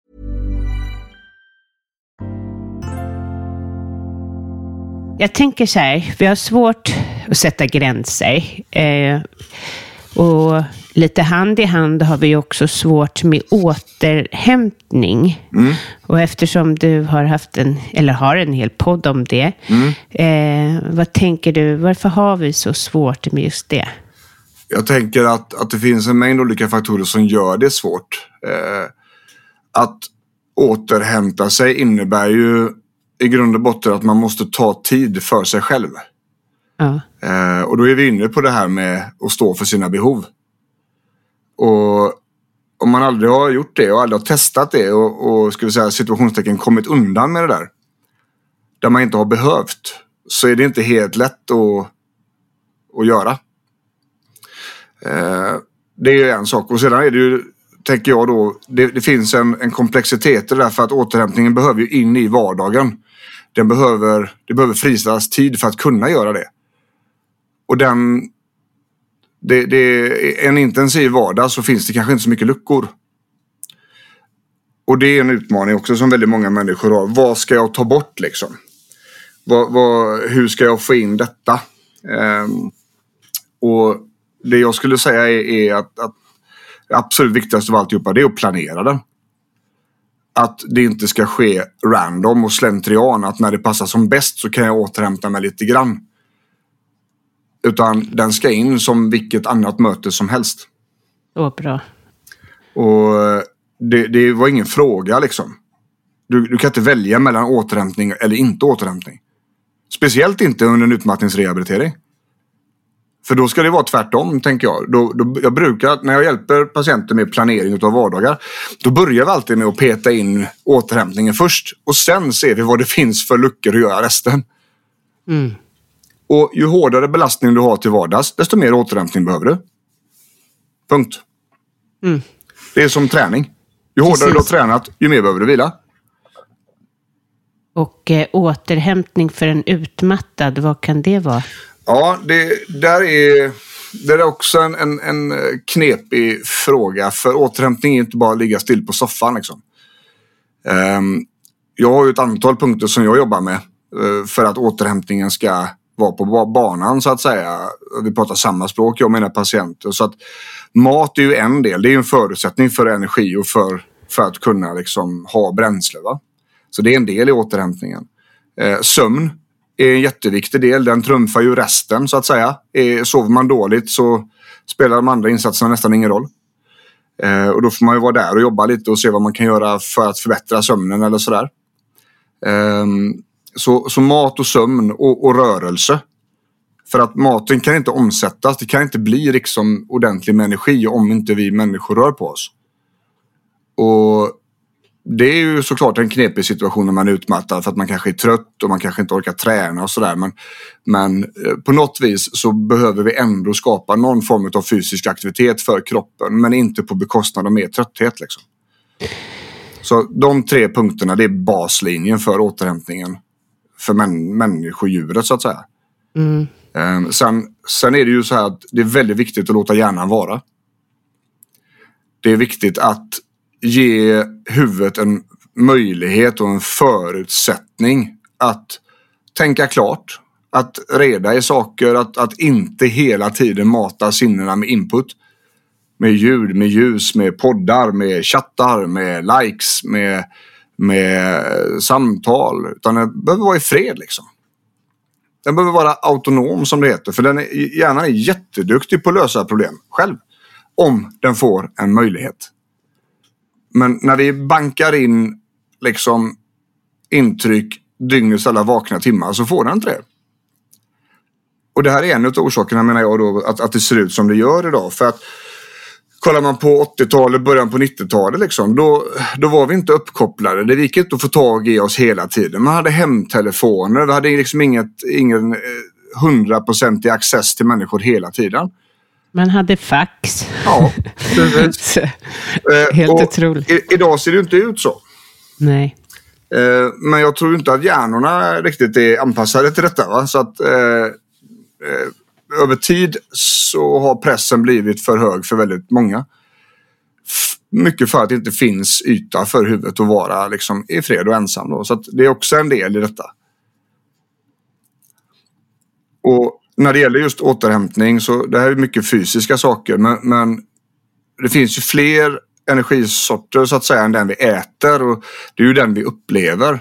Jag tänker så här, vi har svårt att sätta gränser. Eh, och lite hand i hand har vi också svårt med återhämtning. Mm. Och eftersom du har haft en, eller har en hel podd om det. Mm. Eh, vad tänker du, varför har vi så svårt med just det? Jag tänker att, att det finns en mängd olika faktorer som gör det svårt. Eh, att återhämta sig innebär ju i grund och botten att man måste ta tid för sig själv. Ja. Eh, och då är vi inne på det här med att stå för sina behov. Och om man aldrig har gjort det och aldrig har testat det och, och ska vi säga situationstecken kommit undan med det där. Där man inte har behövt. Så är det inte helt lätt att, att göra. Eh, det är ju en sak. Och sedan är det ju, tänker jag då, det, det finns en, en komplexitet i det där för att återhämtningen behöver ju in i vardagen. Den behöver, det behöver friställas tid för att kunna göra det. Och den, det, det är en intensiv vardag så finns det kanske inte så mycket luckor. Och det är en utmaning också som väldigt många människor har. Vad ska jag ta bort liksom? Vad, vad, hur ska jag få in detta? Um, och det jag skulle säga är, är att, att det absolut viktigaste av alltihopa det är att planera det. Att det inte ska ske random och slentrian. Att när det passar som bäst så kan jag återhämta mig lite grann. Utan den ska in som vilket annat möte som helst. Så bra. Och det, det var ingen fråga liksom. Du, du kan inte välja mellan återhämtning eller inte återhämtning. Speciellt inte under en utmattningsrehabilitering. För då ska det vara tvärtom, tänker jag. Då, då, jag brukar, när jag hjälper patienter med planering av vardagar, då börjar vi alltid med att peta in återhämtningen först. Och sen ser vi vad det finns för luckor att göra resten. Mm. Och ju hårdare belastning du har till vardags, desto mer återhämtning behöver du. Punkt. Mm. Det är som träning. Ju hårdare Precis. du har tränat, ju mer behöver du vila. Och eh, återhämtning för en utmattad, vad kan det vara? Ja, det där är, det är också en, en, en eh, knepig fråga. För återhämtning är inte bara att ligga still på soffan. Liksom. Ehm, jag har ju ett antal punkter som jag jobbar med eh, för att återhämtningen ska vara på banan så att säga. Vi pratar samma språk, jag och mina patienter. Så att mat är ju en del. Det är ju en förutsättning för energi och för, för att kunna liksom ha bränsle. Va? Så det är en del i återhämtningen. Eh, sömn är en jätteviktig del. Den trumfar ju resten så att säga. Eh, sover man dåligt så spelar de andra insatserna nästan ingen roll. Eh, och då får man ju vara där och jobba lite och se vad man kan göra för att förbättra sömnen eller sådär. Ehm, så, så mat och sömn och, och, rörelse. För att maten kan inte omsättas. Det kan inte bli liksom ordentlig med energi om inte vi människor rör på oss. Och det är ju såklart en knepig situation när man är utmattad för att man kanske är trött och man kanske inte orkar träna och sådär. Men, men eh, på något vis så behöver vi ändå skapa någon form av fysisk aktivitet för kroppen men inte på bekostnad av mer trötthet. Liksom. Så de tre punkterna det är baslinjen för återhämtningen för män, människodjuret så att säga. Mm. Um, sen, sen är det ju så här att det är väldigt viktigt att låta hjärnan vara. Det är viktigt att ge huvudet en möjlighet och en förutsättning att tänka klart. Att reda i saker, att, att inte hela tiden mata sinnena med input. Med ljud, med ljus, med poddar, med chattar, med likes, med, med samtal. Utan den behöver vara i fred liksom. Den behöver vara autonom som det heter. För den är, hjärnan är jätteduktig på att lösa problem själv. Om den får en möjlighet. Men när vi bankar in liksom intryck dygnets alla vakna timmar så får den inte det. Och det här är en av orsakerna menar jag då att, att det ser ut som det gör idag. För att kollar man på 80-talet, början på 90-talet liksom, då, då var vi inte uppkopplade. Det gick inte att få tag i oss hela tiden. Man hade hemtelefoner, vi hade liksom inget, ingen eh, hundraprocentig access till människor hela tiden. Man hade fax. Ja, Helt och otroligt. I, idag ser det inte ut så. Nej. Eh, men jag tror inte att hjärnorna riktigt är anpassade till detta. Va? Så att eh, eh, över tid så har pressen blivit för hög för väldigt många. Mycket för att det inte finns yta för huvudet att vara liksom, i fred och ensam. Då. Så det är också en del i detta. Och när det gäller just återhämtning så det här är mycket fysiska saker men, men det finns ju fler energisorter så att säga än den vi äter och det är ju den vi upplever.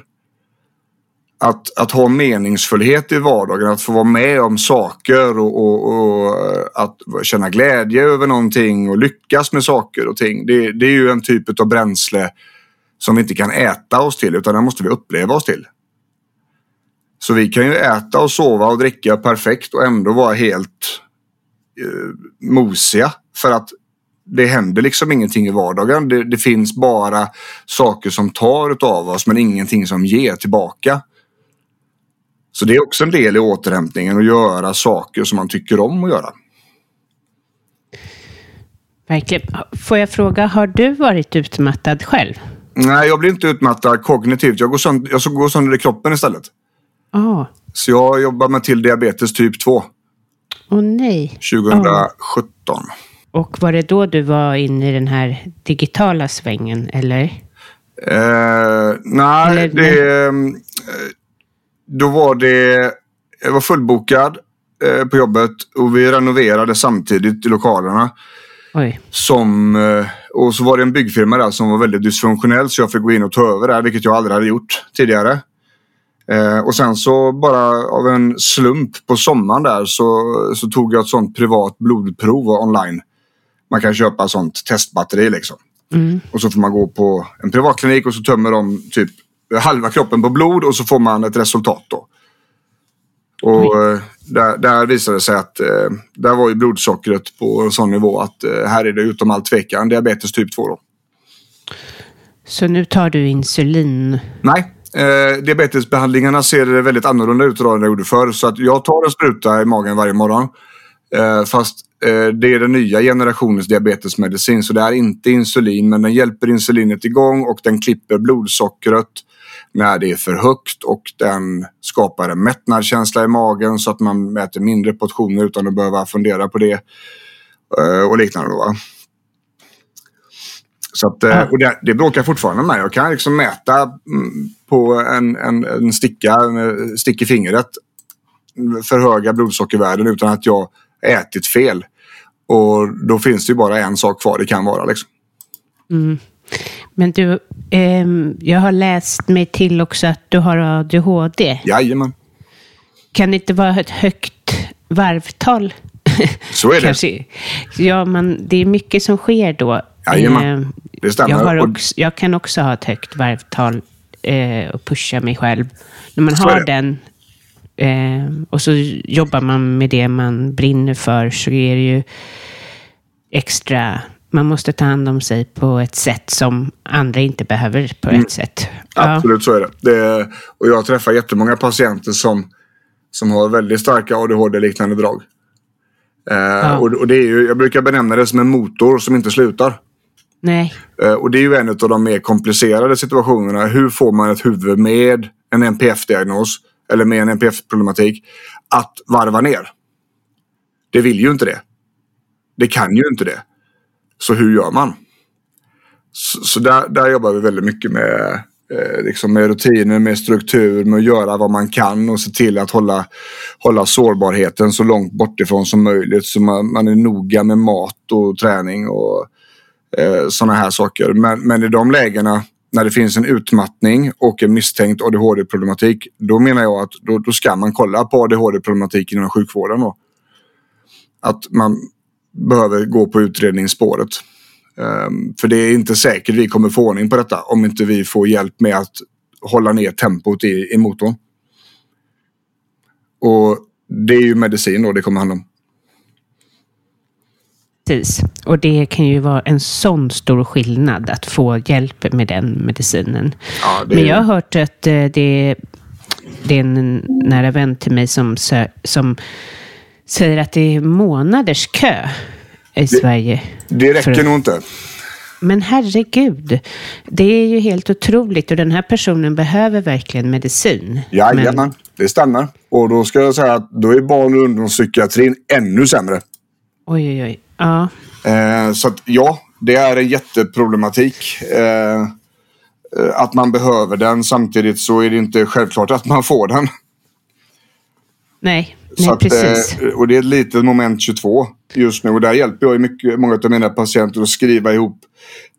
Att, att ha meningsfullhet i vardagen, att få vara med om saker och, och, och att känna glädje över någonting och lyckas med saker och ting. Det, det är ju en typ av bränsle som vi inte kan äta oss till utan den måste vi uppleva oss till. Så vi kan ju äta och sova och dricka perfekt och ändå vara helt eh, mosiga. För att det händer liksom ingenting i vardagen. Det, det finns bara saker som tar av oss men ingenting som ger tillbaka. Så det är också en del i återhämtningen att göra saker som man tycker om att göra. Verkligen. Får jag fråga, har du varit utmattad själv? Nej, jag blir inte utmattad kognitivt. Jag går sönder, jag går sönder i kroppen istället. Oh. Så jag jobbar med till diabetes typ 2. Åh oh, nej. 2017. Oh. Och var det då du var inne i den här digitala svängen eller? Eh, nej, eller, det, eh, då var det... Jag var fullbokad eh, på jobbet och vi renoverade samtidigt i lokalerna. Oj. Som, eh, och så var det en byggfirma där som var väldigt dysfunktionell så jag fick gå in och ta över där, vilket jag aldrig hade gjort tidigare. Eh, och sen så bara av en slump på sommaren där så, så tog jag ett sånt privat blodprov online. Man kan köpa sånt testbatteri liksom. Mm. Och så får man gå på en privatklinik och så tömmer de typ halva kroppen på blod och så får man ett resultat då. Och eh, där, där visade det sig att eh, där var ju blodsockret på en sån nivå att här är det utom all tvekan diabetes typ 2 då. Så nu tar du insulin? Nej, Eh, diabetesbehandlingarna ser väldigt annorlunda ut idag än de gjorde förr. Så att jag tar en spruta i magen varje morgon. Eh, fast eh, det är den nya generationens diabetesmedicin. Så det är inte insulin men den hjälper insulinet igång och den klipper blodsockret när det är för högt och den skapar en mättnadskänsla i magen så att man äter mindre portioner utan att behöva fundera på det. Eh, och liknande. Då, så att, mm. och det, det bråkar fortfarande med. Jag kan liksom mäta mm, på en, en, en sticka, en stick i fingret för höga blodsockervärden utan att jag ätit fel. Och då finns det ju bara en sak kvar det kan vara. Liksom. Mm. Men du, eh, jag har läst mig till också att du har ADHD. Jajamän. kan det inte vara ett högt varvtal? Så är det. Kanske. Ja, men det är mycket som sker då. Jajamän, Eh, det stämmer. Jag, också, jag kan också ha ett högt varvtal eh, och pusha mig själv. När man Så har den eh, och så jobbar man med det man brinner för så är det ju extra... Man måste ta hand om sig på ett sätt som andra inte behöver på Mm. ett sätt. Ja. Absolut så är det. det och jag träffar jättemånga patienter som, som har väldigt starka ADHD-liknande drag. Eh, och, och det är ju, jag brukar benämna det som en motor som inte slutar. Nej. Eh, och det är ju en av de mer komplicerade situationerna. Hur får man ett huvud med en NPF-diagnos eller med en NPF-problematik att varva ner? Det vill ju inte det. Det kan ju inte det. Så hur gör man? Så, så där, där jobbar vi väldigt mycket med, eh, liksom med rutiner, med struktur, med att göra vad man kan och se till att hålla, hålla sårbarheten så långt bortifrån som möjligt. Så man, man är noga med mat och träning och eh, sådana här saker. Men, men i de lägena när det finns en utmattning och en misstänkt ADHD-problematik, då menar jag att då, då ska man kolla på ADHD-problematiken inom sjukvården. Då. Att man behöver gå på utredningsspåret. Um, för det är inte säkert vi kommer få ordning på detta om inte vi får hjälp med att hålla ner tempot i, i motorn. Och det är ju medicin då det kommer handla om. Precis. Och det kan ju vara en sån stor skillnad att få hjälp med den medicinen. Ja, det Men jag har hört att eh, det, det är en nära vän till mig som, som säger att det är månaders kö i Sverige. Det räcker För- nog inte. Men herregud, det är ju helt otroligt och den här personen behöver verkligen medicin. Jajamän, Men, det stämmer. Och då ska jag säga att då är barn och ungdomspsykiatrin ännu sämre. oj, oj, oj. Ja, Eh, så att ja, det är en jätteproblematik. Eh, att man behöver den. Samtidigt så är det inte självklart att man får den. nej, nej att, precis. eh, och det är ett litet moment 22 just nu. Och där hjälper jag mycket, många av mina patienter att skriva ihop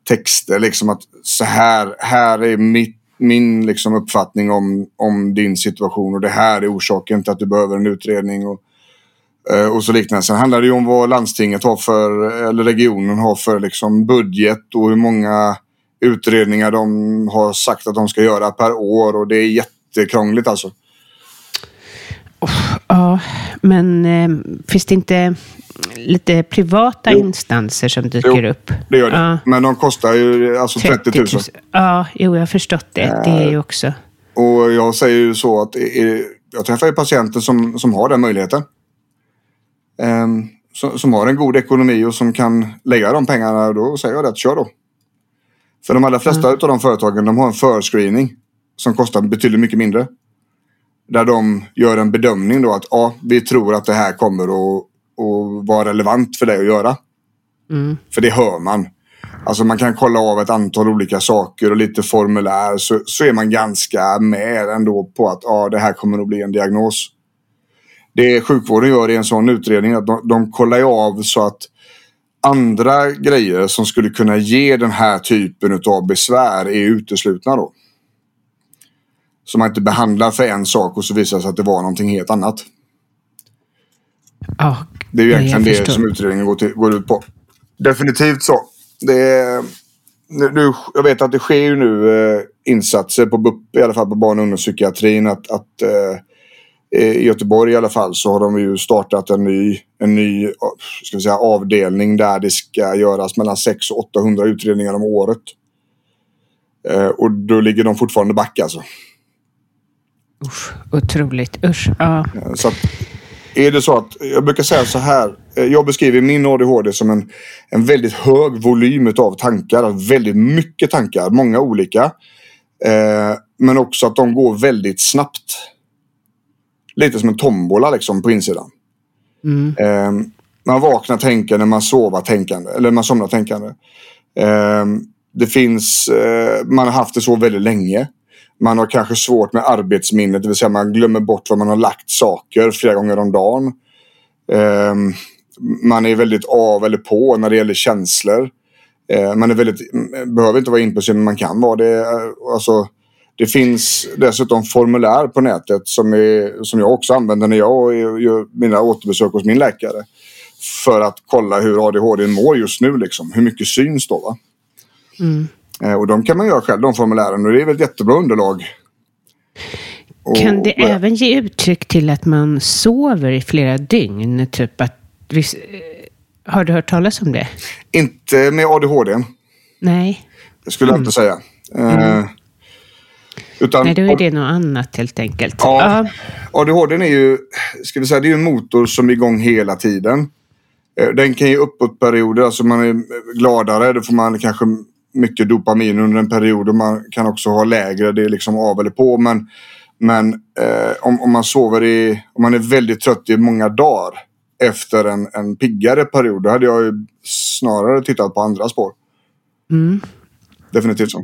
texter. Liksom att så här, här är mitt, min liksom uppfattning om, om din situation. Och det här är orsaken till att du behöver en utredning. Och, och så liknande. Sen handlar det ju om vad landstinget har för, eller regionen har för liksom budget. Och hur många utredningar de har sagt att de ska göra per år. Och det är jättekrångligt alltså. Ja, men eh, finns det inte lite privata instanser som dyker Jo, upp? Det gör det. Ja, Men de kostar ju alltså 30 000. Ja, jo, jag har förstått det. Det är ju också. Och jag säger ju så att jag träffar ju patienter som, som har den möjligheten. Ehm, som, har en god ekonomi och som kan lägga de pengarna. Då säger jag det, att kör då. För de allra flesta av de företagen de har en förscreening som kostar betydligt mycket mindre. Där de gör en bedömning då att ja, vi tror att det här kommer att, att vara relevant för dig att göra. Mm. För det hör man. Alltså man kan kolla av ett antal olika saker och lite formulär så, så är man ganska med ändå på att ja, det här kommer att bli en diagnos. Det sjukvården gör i en sån utredning att de, de kollar ju av så att andra grejer som skulle kunna ge den här typen av besvär är uteslutna då. Så man inte behandlar för en sak och så visar det sig att det var någonting helt annat. Ja, Det är ju egentligen det förstår. som utredningen går, till, går ut på. Definitivt så. Det är, nu, nu, jag vet att det sker ju nu eh, insatser på BUP, i alla fall på barn och ungdomspsykiatrin. Att, att, eh, I Göteborg i alla fall så har de ju startat en ny, en ny eh, ska vi säga, avdelning där det ska göras mellan 600 och 800 utredningar om året. Eh, och då ligger de fortfarande back alltså. Usch, otroligt. Usch. Ja. Eh, Så att, är det så att, jag brukar säga så här. eh, Jag beskriver min ADHD som en, en väldigt hög volym av tankar. alltså Väldigt mycket tankar, många olika. Eh, men också att de går väldigt snabbt. Lite som en tombola liksom på insidan. Mm. Eh, man vaknar tänkande, man sover tänkande. Eller man somnar tänkande. Eh, det finns, eh, man har haft det så väldigt länge. Man har kanske svårt med arbetsminnet, det vill säga man glömmer bort var man har lagt saker flera gånger om dagen. Eh, man är väldigt av eller på när det gäller känslor. Eh, man är väldigt, behöver inte vara impulsiv men man kan vara det. Eh, Alltså, Det finns dessutom formulär på nätet som, är, som jag också använder när jag gör mina återbesök hos min läkare. För att kolla hur ADHD mår just nu. Liksom. Hur mycket syns då. Va? Mm. Eh, och de kan man göra själv, de formulären. Och det är väl ett jättebra underlag. Och, kan det och, även ge uttryck till att man sover i flera dygn? Typ att, har du hört talas om det? Inte med ADHD. Nej. Det skulle jag inte säga. Mm. Utan, Nej, då är det något annat helt enkelt. Ja, ja. ADHD är ju, ska vi säga, det är en motor som är igång hela tiden. Eh, den kan ge uppåtperioder, alltså man är gladare, då får man kanske mycket dopamin under en period och man kan också ha lägre, det är liksom av eller på. Men, men eh, om, om man sover i, om man är väldigt trött i många dagar efter en, en piggare period, då hade jag ju snarare tittat på andra spår. Mm. Definitivt så.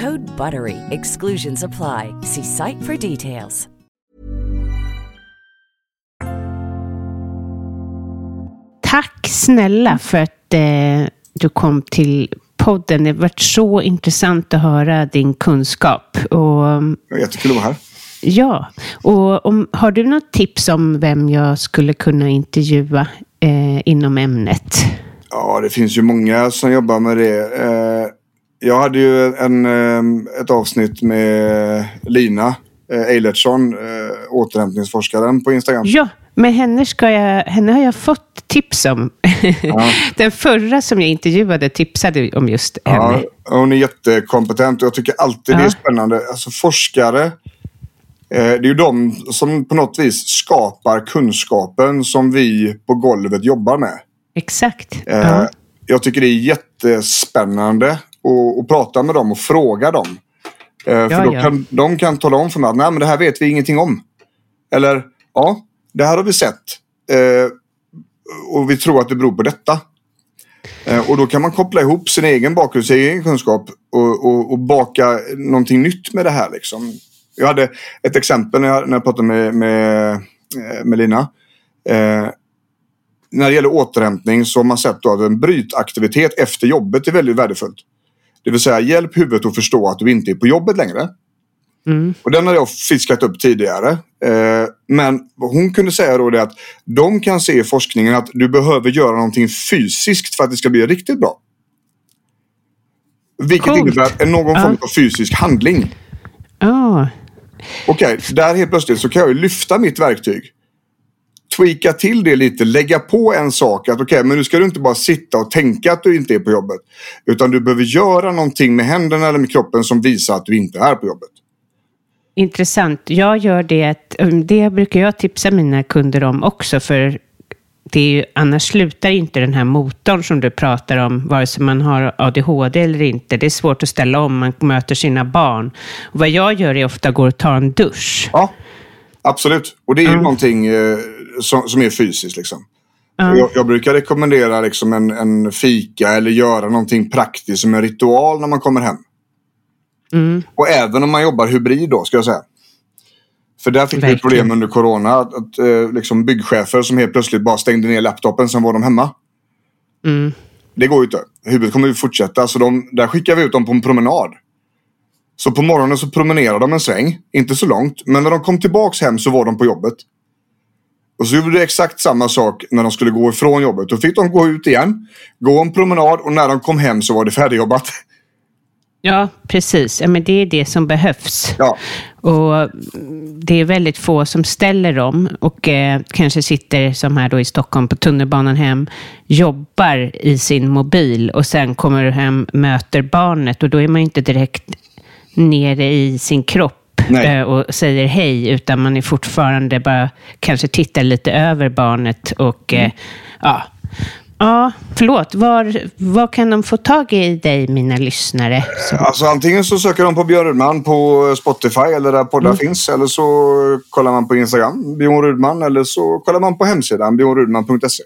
Code BUTTERY. Exclusions apply. See site for details. Tack snälla för att eh, du kom till podden. Det har varit så intressant att höra din kunskap. Och, Jättekul att vara här. Ja, och om, har du något tips om vem jag skulle kunna intervjua eh, inom ämnet? Ja, det finns ju många som jobbar med det. Eh, jag hade ju en, ehm, ett avsnitt med Lina eh, Eilertsson, eh, återhämtningsforskaren på Instagram. Ja, men henne, ska jag, henne har jag fått tips om. Ja. Den förra som jag intervjuade tipsade om just henne. Ja, hon är jättekompetent och jag tycker alltid ja. det är spännande. Alltså forskare, eh, det är ju de som på något vis skapar kunskapen som vi på golvet jobbar med. Exakt. Ja. Jag tycker det är jättespännande och, och prata med dem och fråga dem. Eh, för ja, då ja. Kan, de kan tala om för mig att Nej, men det här vet vi ingenting om. Eller ja, det här har vi sett. Eh, och vi tror att det beror på detta. Eh, och då kan man koppla ihop sin egen bakgrund, sin egen kunskap och, och, och, baka någonting nytt med det här. Liksom. Jag hade ett exempel när jag, när jag pratade med, med, eh, med Lina. Eh, när det gäller återhämtning så har man sett att en brytaktivitet efter jobbet är väldigt värdefullt. Det vill säga hjälp huvudet att förstå att du inte är på jobbet längre. Mm. Och den har jag fiskat upp tidigare. Eh, men hon kunde säga då det att de kan se i forskningen att du behöver göra någonting fysiskt för att det ska bli riktigt bra. Vilket Coolt. innebär någon form av fysisk handling. Oh. Okej, okay, där helt plötsligt så kan jag lyfta mitt verktyg tweaka till det lite. Lägga på en sak. Att okej, okay, men nu ska du inte bara sitta och tänka att du inte är på jobbet. Utan du behöver göra någonting med händerna eller med kroppen som visar att du inte är på jobbet. Intressant. Jag gör det. Um, det brukar jag tipsa mina kunder om också. För det är ju, annars slutar inte den här motorn som du pratar om, vare sig man har ADHD eller inte. Det är svårt att ställa om, man möter sina barn. Och vad jag gör är ofta att gå och ta en dusch. Ja, absolut. Och det är ju mm. någonting eh, som, som är fysiskt. Liksom. Ja. Jag, jag, brukar rekommendera liksom en, en fika eller göra någonting praktiskt som en ritual när man kommer hem. Mm. Och även om man jobbar hybrid då, ska jag säga. För där fick vi problem under corona. Att, att eh, liksom byggchefer som helt plötsligt bara stängde ner laptopen, sen var de hemma. Mm. Det går ju inte. Huvudet kommer ju fortsätta. Så de, där skickar vi ut dem på en promenad. Så på morgonen så promenerade de en sväng. Inte så långt. Men när de kom tillbaks hem så var de på jobbet. Och så gjorde de exakt samma sak när de skulle gå ifrån jobbet. Då fick de gå ut igen. Gå en promenad och när de kom hem så var det färdigjobbat. Ja, precis. Ja, men det är det som behövs. Ja. Och det är väldigt få som ställer dem och eh, kanske sitter som här då i Stockholm på tunnelbanan hem, jobbar i sin mobil och sen kommer hem, möter barnet och då är man inte direkt nere i sin kropp eh, och säger hej, utan man är fortfarande bara kanske tittar lite över barnet och mm. eh, ja, Ja, förlåt. Var, var kan de få tag i dig, mina lyssnare? Så. Alltså, antingen så söker de på Björn Rudman på Spotify eller där poddar mm. finns. Eller så kollar man på Instagram, Björn Rudman. Eller så kollar man på hemsidan, björnrudman.se.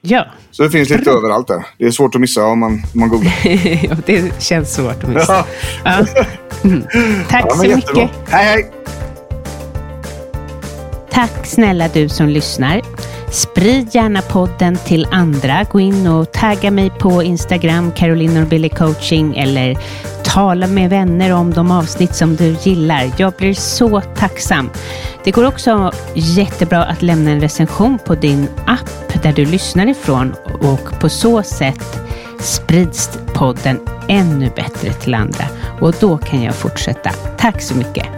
Ja. Så det finns lite Bra. överallt där. Det är svårt att missa om man, om man googlar. det känns svårt att missa. Ja. Ja. Mm. Tack ja, så jättebra. mycket. Hej, hej! Tack snälla du som lyssnar. Sprid gärna podden till andra. Gå in och tagga mig på Instagram, Caroline Billy coaching eller tala med vänner om de avsnitt som du gillar. Jag blir så tacksam. Det går också jättebra att lämna en recension på din app där du lyssnar ifrån och på så sätt sprids podden ännu bättre till andra och då kan jag fortsätta. Tack så mycket!